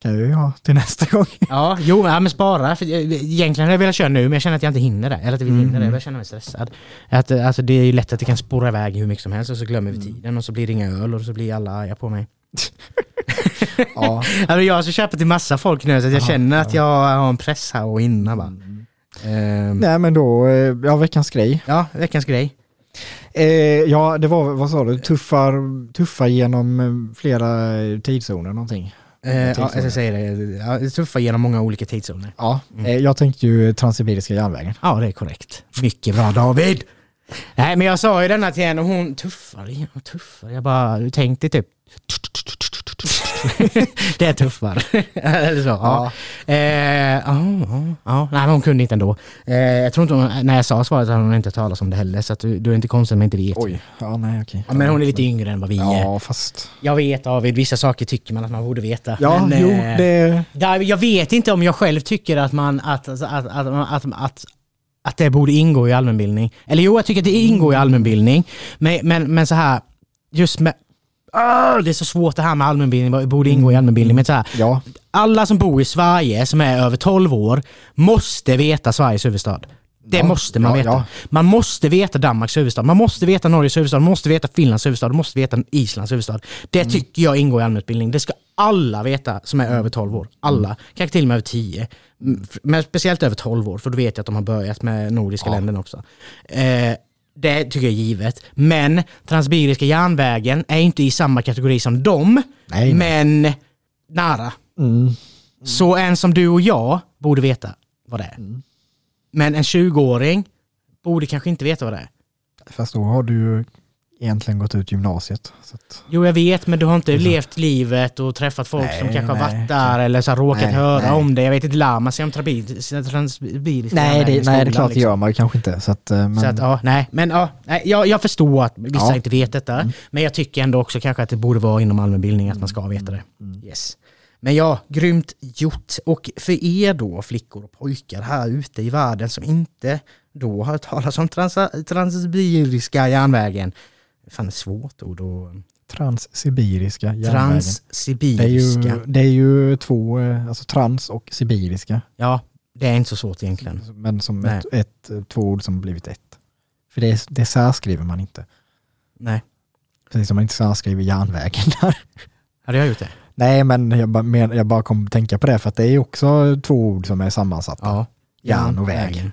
Kan jag ju ha till nästa gång. Ja, jo, ja, men spara. För jag- egentligen hade jag velat köra nu, men jag känner att jag inte hinner det. Eller att jag vill hinna det. Jag känner mig stressad. Att, eh, alltså, det är ju lätt att det kan spåra iväg hur mycket som helst och så glömmer vi tiden och så blir det inga öl och så blir alla arga på mig. Ja. Alltså, jag ska köpa till massa folk nu så att jag Ja, känner att ja. jag har en press här och hinna bara. Ehm, Nej men då, eh, ja veckans grej. ja, veckans grej. Eh, ja det var, vad sa du, tuffar, tuffar genom eh, flera eh, tidszoner någonting. Eh, ja, jag ska säga det. Ja, tuffa genom många olika tidszoner. Ja, eh, jag tänkte ju Transsibiriska järnvägen. Ja, det är korrekt. Mycket bra David! Nej, men jag sa ju denna till henne och hon tuffar, tuffar. Jag bara, tänkte typ det är tuffare. Eller så. Ja. Eh, ja, ja, ja. Nej, hon kunde inte ändå. Eh, jag tror inte hon, när jag sa svaret hade hon inte talat om det heller, så att du, du är inte konstig jag inte vet. Oj, ja nej okej. Ja, men hon är lite yngre än vad vi är. Ja fast, Jag vet David, vissa saker tycker man att man borde veta. ja men, jo eh, det, Jag vet inte om jag själv tycker att man att, att, att, att, att, att, att det borde ingå i allmänbildning. Eller jo, jag tycker att det ingår i allmänbildning. Men, men, men så här, just med... Ah, det är så svårt det här med allmänbildning, borde ingå i allmänbildning. Men så här, ja, alla som bor i Sverige som är över 12 år måste veta Sveriges huvudstad. Det Ja, måste man ja, veta. ja. Man måste veta Danmarks huvudstad, man måste veta Norges huvudstad, man måste veta Finlands huvudstad, man måste veta Islands huvudstad. Det Mm. tycker jag ingår i allmänutbildning. Det ska alla veta som är över 12 år. Alla. Kanske till och med över 10. Mm, Men speciellt över 12 år, för då vet jag att de har börjat med nordiska Ja. länderna också. Eh, det tycker jag är givet. Men Transsibiriska järnvägen är inte i samma kategori som dem, nej, nej. men nära. Mm. Så en som du och jag borde veta vad det är. Mm. Men en 20-åring borde kanske inte veta vad det är. Fast då har du ju egentligen gått ut gymnasiet. Så att, Jo, jag vet, men du har inte levt livet och träffat folk Nej, som kanske har nej. varit där eller så har råkat Nej, höra nej. om det. Jag vet inte, lär man sig om trabi- transsibiriska nej, järnvägen det, i nej, det är skolan, klart det liksom? gör man kanske inte. Så att, eh, men, Så att, ja, nej, men ja, nej, jag, jag förstår att vissa Ja. inte vet detta. Mm. Men jag tycker ändå också kanske att det borde vara inom allmänbildning att man ska veta det. Mm. Yes. Men ja, grymt gjort. Och för er då, flickor och pojkar här ute i världen som inte då har hört talas om trans- transsibiriska järnvägen. Fan ett svårt ord och Transsibiriska järnvägen. Det är, Transsibiriska. ju, det är ju två, eh, alltså trans och sibiriska. Ja, det är inte så svårt egentligen. Men som ett, ett, två ord som blivit ett. För det, det särskriver man inte. Nej. Precis som man inte ska skriva järnvägen där. Hade jag gjort det? Nej, men jag bara, jag bara kom att tänka på det för att det är också två ord som är sammansatta. Ja. Järn och väg.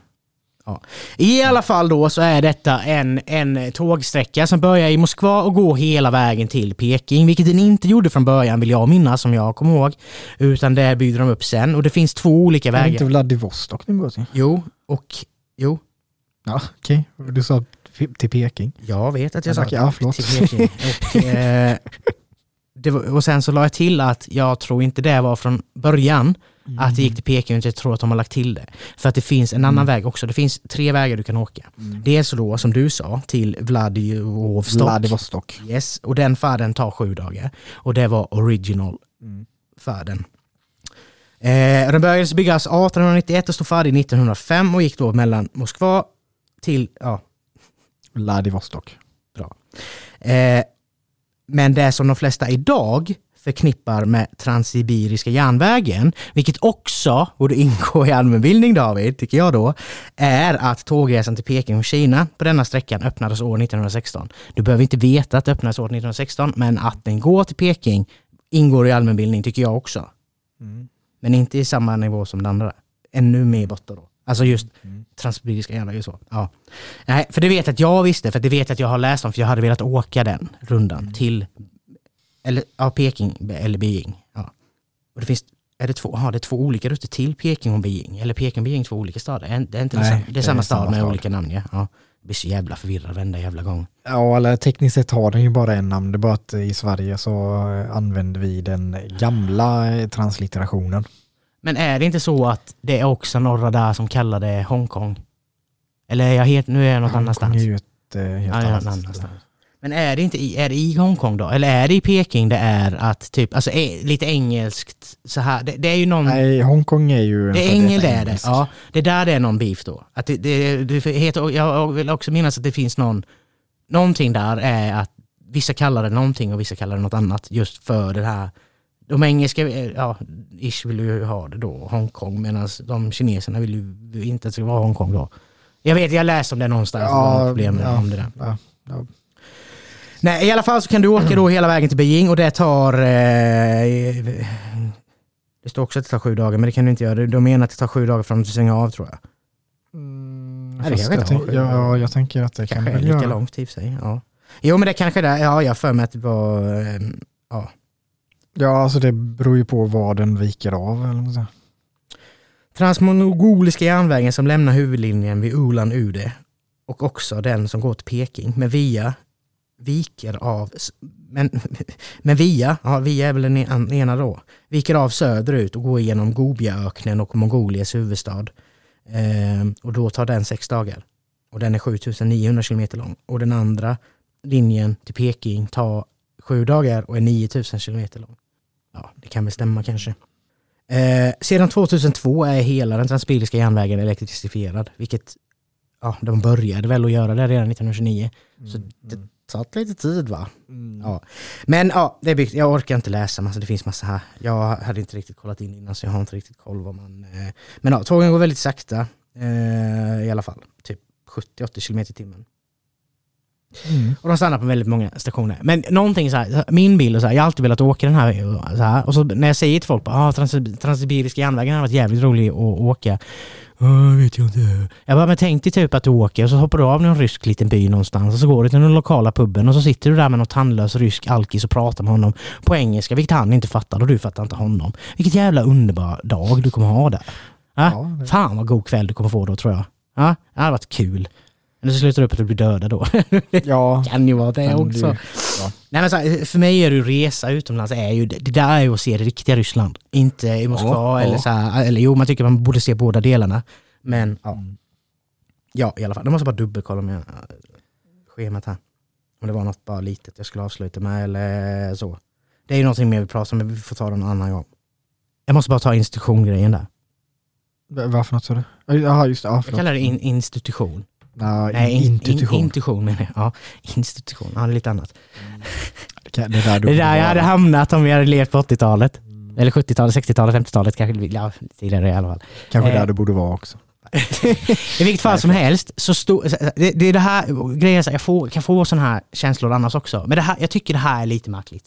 Ja. I alla fall då så är detta en, en tågsträcka som börjar i Moskva och går hela vägen till Peking, vilket den inte gjorde från början vill jag minnas som jag kommer ihåg. Utan det byggde de upp sen och det finns två olika Är vägar. det inte Vladivostok den går till? Jo, och jo, Ja, okej. Du sa till Peking. jag vet att jag sa Okej, ja, förlåt. till Peking. Och, eh, var, och sen så la jag till att jag tror inte det var från början att det gick till Peking, utan jag tror att de har lagt till det. För att det finns en annan väg också. Det finns tre vägar du kan åka. Dels då, som du sa, till Vladivostok. Vladivostok. Yes, och den färden tar sju dagar. Och det var original färden. Eh, den började byggas 1891 och stod färdig 1905 och gick då mellan Moskva till, ja, Vladivostok. bra. Eh, men det som de flesta idag förknippar med Transsibiriska järnvägen, vilket också borde ingå i allmänbildning David, tycker jag då, är att tågresan till Peking och Kina på denna sträckan öppnades år 1916. Du behöver inte veta att det öppnades år 1916, men att den går till Peking ingår i allmänbildning tycker jag också. Men inte i samma nivå som den andra. Ännu mer borta då. Alltså just Transsibiriska järnvägen så. Ja. Nej, för det vet jag att jag visste, för det vet jag att jag har läst om, för jag hade velat åka den rundan till eller, ja, Peking eller Beijing. Ja. Och det finns, är det två, aha, det är två olika rutter till Peking och Beijing? Eller Peking och Beijing två olika städer? Är, det är inte Nej, det, det är samma stad med stad. olika namn ja. ja. Jag blir så jävla förvirrad varenda jävla gång. Ja, eller tekniskt sett har den ju bara en namn. Det är bara att i Sverige så eh, använder vi den gamla eh, translitterationen. Men är det inte så att det är också några där som kallar det Hongkong? Eller är jag helt, nu är jag något Hongkong annanstans? är ju ett eh, helt Ja, annat. annanstans. Men är det inte i, är det i Hongkong då? Eller är det i Peking det är att typ, alltså är, lite engelskt så här. Det, det är ju någon... Nej, Hongkong är ju... Det är engel det är det. Ja, det är där det är någon beef då. Att det, det, det heter, jag vill också minnas att det finns någon, någonting där är att vissa kallar det någonting och vissa kallar det något annat just för det här. De engelska, eh, ja, ish vill ju ha det då, Hongkong, medan de kineserna vill ju inte att det ska vara Hongkong då. Jag vet, jag läste om det någonstans, Ja, ja, problem ja, om det där. Ja, ja. Nej, i alla fall så kan du åka då hela vägen till Beijing och det tar... Eh, det står också att det tar sju dagar, men det kan du inte göra. De menar att det tar sju dagar från att du stänger av tror jag. Nej, det kanske jag, inte tänk, ja, jag tänker att det kan kanske är väl lika i och för sig. Ja. Jo, men det kanske är det. Ja, jag för mig att det var... Eh, ja. Ja, alltså det beror ju på vad den viker av. Eller. Transmongoliska järnvägen som lämnar huvudlinjen vid Ulan Ude och också den som går till Peking, men via viker av, men, men via, ja via är väl den ena då, viker av söderut och går igenom Gobiaöknen och Mongoliets huvudstad. Eh, och då tar den sex dagar. Och den är 7900 kilometer lång. Och den andra linjen till Peking tar sju dagar och är 9000 kilometer lång. Ja, det kan väl stämma kanske. Eh, sedan 2002 är hela den transsibiriska järnvägen elektrifierad, vilket ja, de började väl att göra det redan 1929. Så det tagit lite tid va? Ja. Men ja, det är byggt. jag orkar inte läsa, massa, det finns massa här. Jag hade inte riktigt kollat in innan så jag har inte riktigt koll vad man... Eh, men ja, tågen går väldigt sakta eh, i alla fall. Typ 70-80 km i timmen. Mm. Och de stannar på väldigt många stationer. Men någonting så här, min bild och så här, jag har alltid velat åka den här. och Så här och så när jag säger till folk att ah, Trans- Transsibiriska järnvägen har varit jävligt rolig att åka. "Ja, vet jag inte. Jag bara, men tänk dig typ att du åker och så hoppar du av någon rysk liten by någonstans och så går du till den lokala puben och så sitter du där med någon tandlös rysk alkis och pratar med honom på engelska, vilket han inte fattar och du fattar inte honom. Vilket jävla underbar dag du kommer ha där. Ja? Ja, det- Fan vad god kväll du kommer få då tror jag. Ja, det hade varit kul. Eller så slutar det upp att du blir döda då. Ja, kan ju vara det också. du- ja. Nej, men så här, för mig är det ju resa utomlands, är ju, det där är ju att se det riktiga Ryssland. Inte i Moskva Ja, eller ja. så här, eller jo man tycker man borde se båda delarna. Men ja. Ja i alla fall, jag måste bara dubbelkolla med äh, schemat här. Om det var något bara litet jag skulle avsluta med eller så. Det är ju någonting mer vi pratar om, men vi får ta det en annan gång. Jag måste bara ta institutiongrejen där. Varför något sa du? Jaha, just det. Ja, Jag kallar det in, institution. Nej, Nej, in, institution. In, intuition menar jag. Ja, institution. Ja, det är lite annat. det, kan, det är där Det är där jag hade hamnat om vi hade levt på 80-talet. Eller 70-talet, 60-talet, 50-talet kanske. Ja, tidigare i alla fall. Kanske eh, där du borde vara också. I vilket fall som helst, så stod, det, det är det här grejen, jag får, kan få sådana här känslor annars också. Men det här, jag tycker det här är lite märkligt.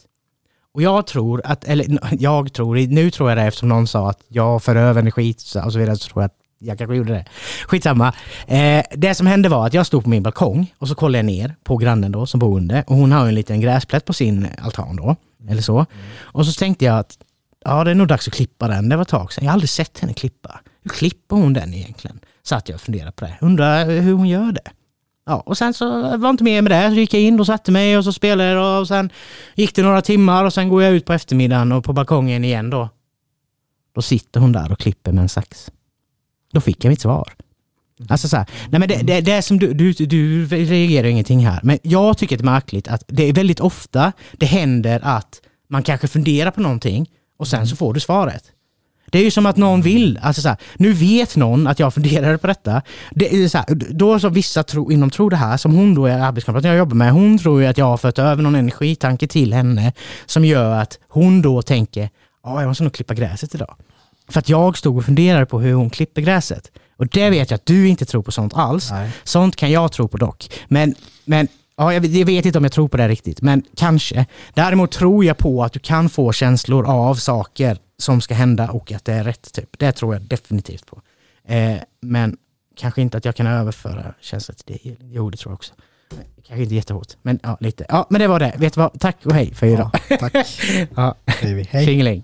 Och jag tror att, eller jag tror, nu tror jag det eftersom någon sa att jag för över energi och så vidare, så tror jag att jag kanske gjorde det. Skitsamma. Eh, det som hände var att jag stod på min balkong och så kollade jag ner på grannen då som bor under och hon har en liten gräsplätt på sin altan då. Eller så. Mm. Och så tänkte jag att ja, det är nog dags att klippa den. Det var ett tag sedan. Jag har aldrig sett henne klippa. Hur klipper hon den egentligen? Satt jag och funderade på det. Undrar hur hon gör det. Ja, och sen så var inte mer med det. Så gick jag in och satte mig och så spelade jag och sen gick det några timmar och sen går jag ut på eftermiddagen och på balkongen igen då. Då sitter hon där och klipper med en sax. Då fick jag mitt svar. Alltså så här, nej men det, det, det som du, du, du reagerar ingenting här, men jag tycker det är märkligt att det är väldigt ofta det händer att man kanske funderar på någonting och sen så får du svaret. Det är ju som att någon vill, alltså så här, nu vet någon att jag funderade på detta. Det är så här, då så vissa tro, inom tror det här, som hon då är arbetskamraten jag jobbar med, hon tror ju att jag har fört över någon energitanke till henne som gör att hon då tänker, ja jag måste nog klippa gräset idag. För att jag stod och funderade på hur hon klipper gräset. Och det vet jag att du inte tror på sånt alls. Nej. Sånt kan jag tro på dock. Men, men ja, jag, vet inte om jag tror på det riktigt, men kanske. Däremot tror jag på att du kan få känslor av saker som ska hända och att det är rätt. Typ. Det tror jag definitivt på. Eh, men kanske inte att jag kan överföra känslor till det. Jo, det tror jag också. Kanske inte jättehårt, men ja, lite. Ja, men det var det. Vet du vad? Tack och hej för idag. Ja, tack. ja. Hej. Tjingeling.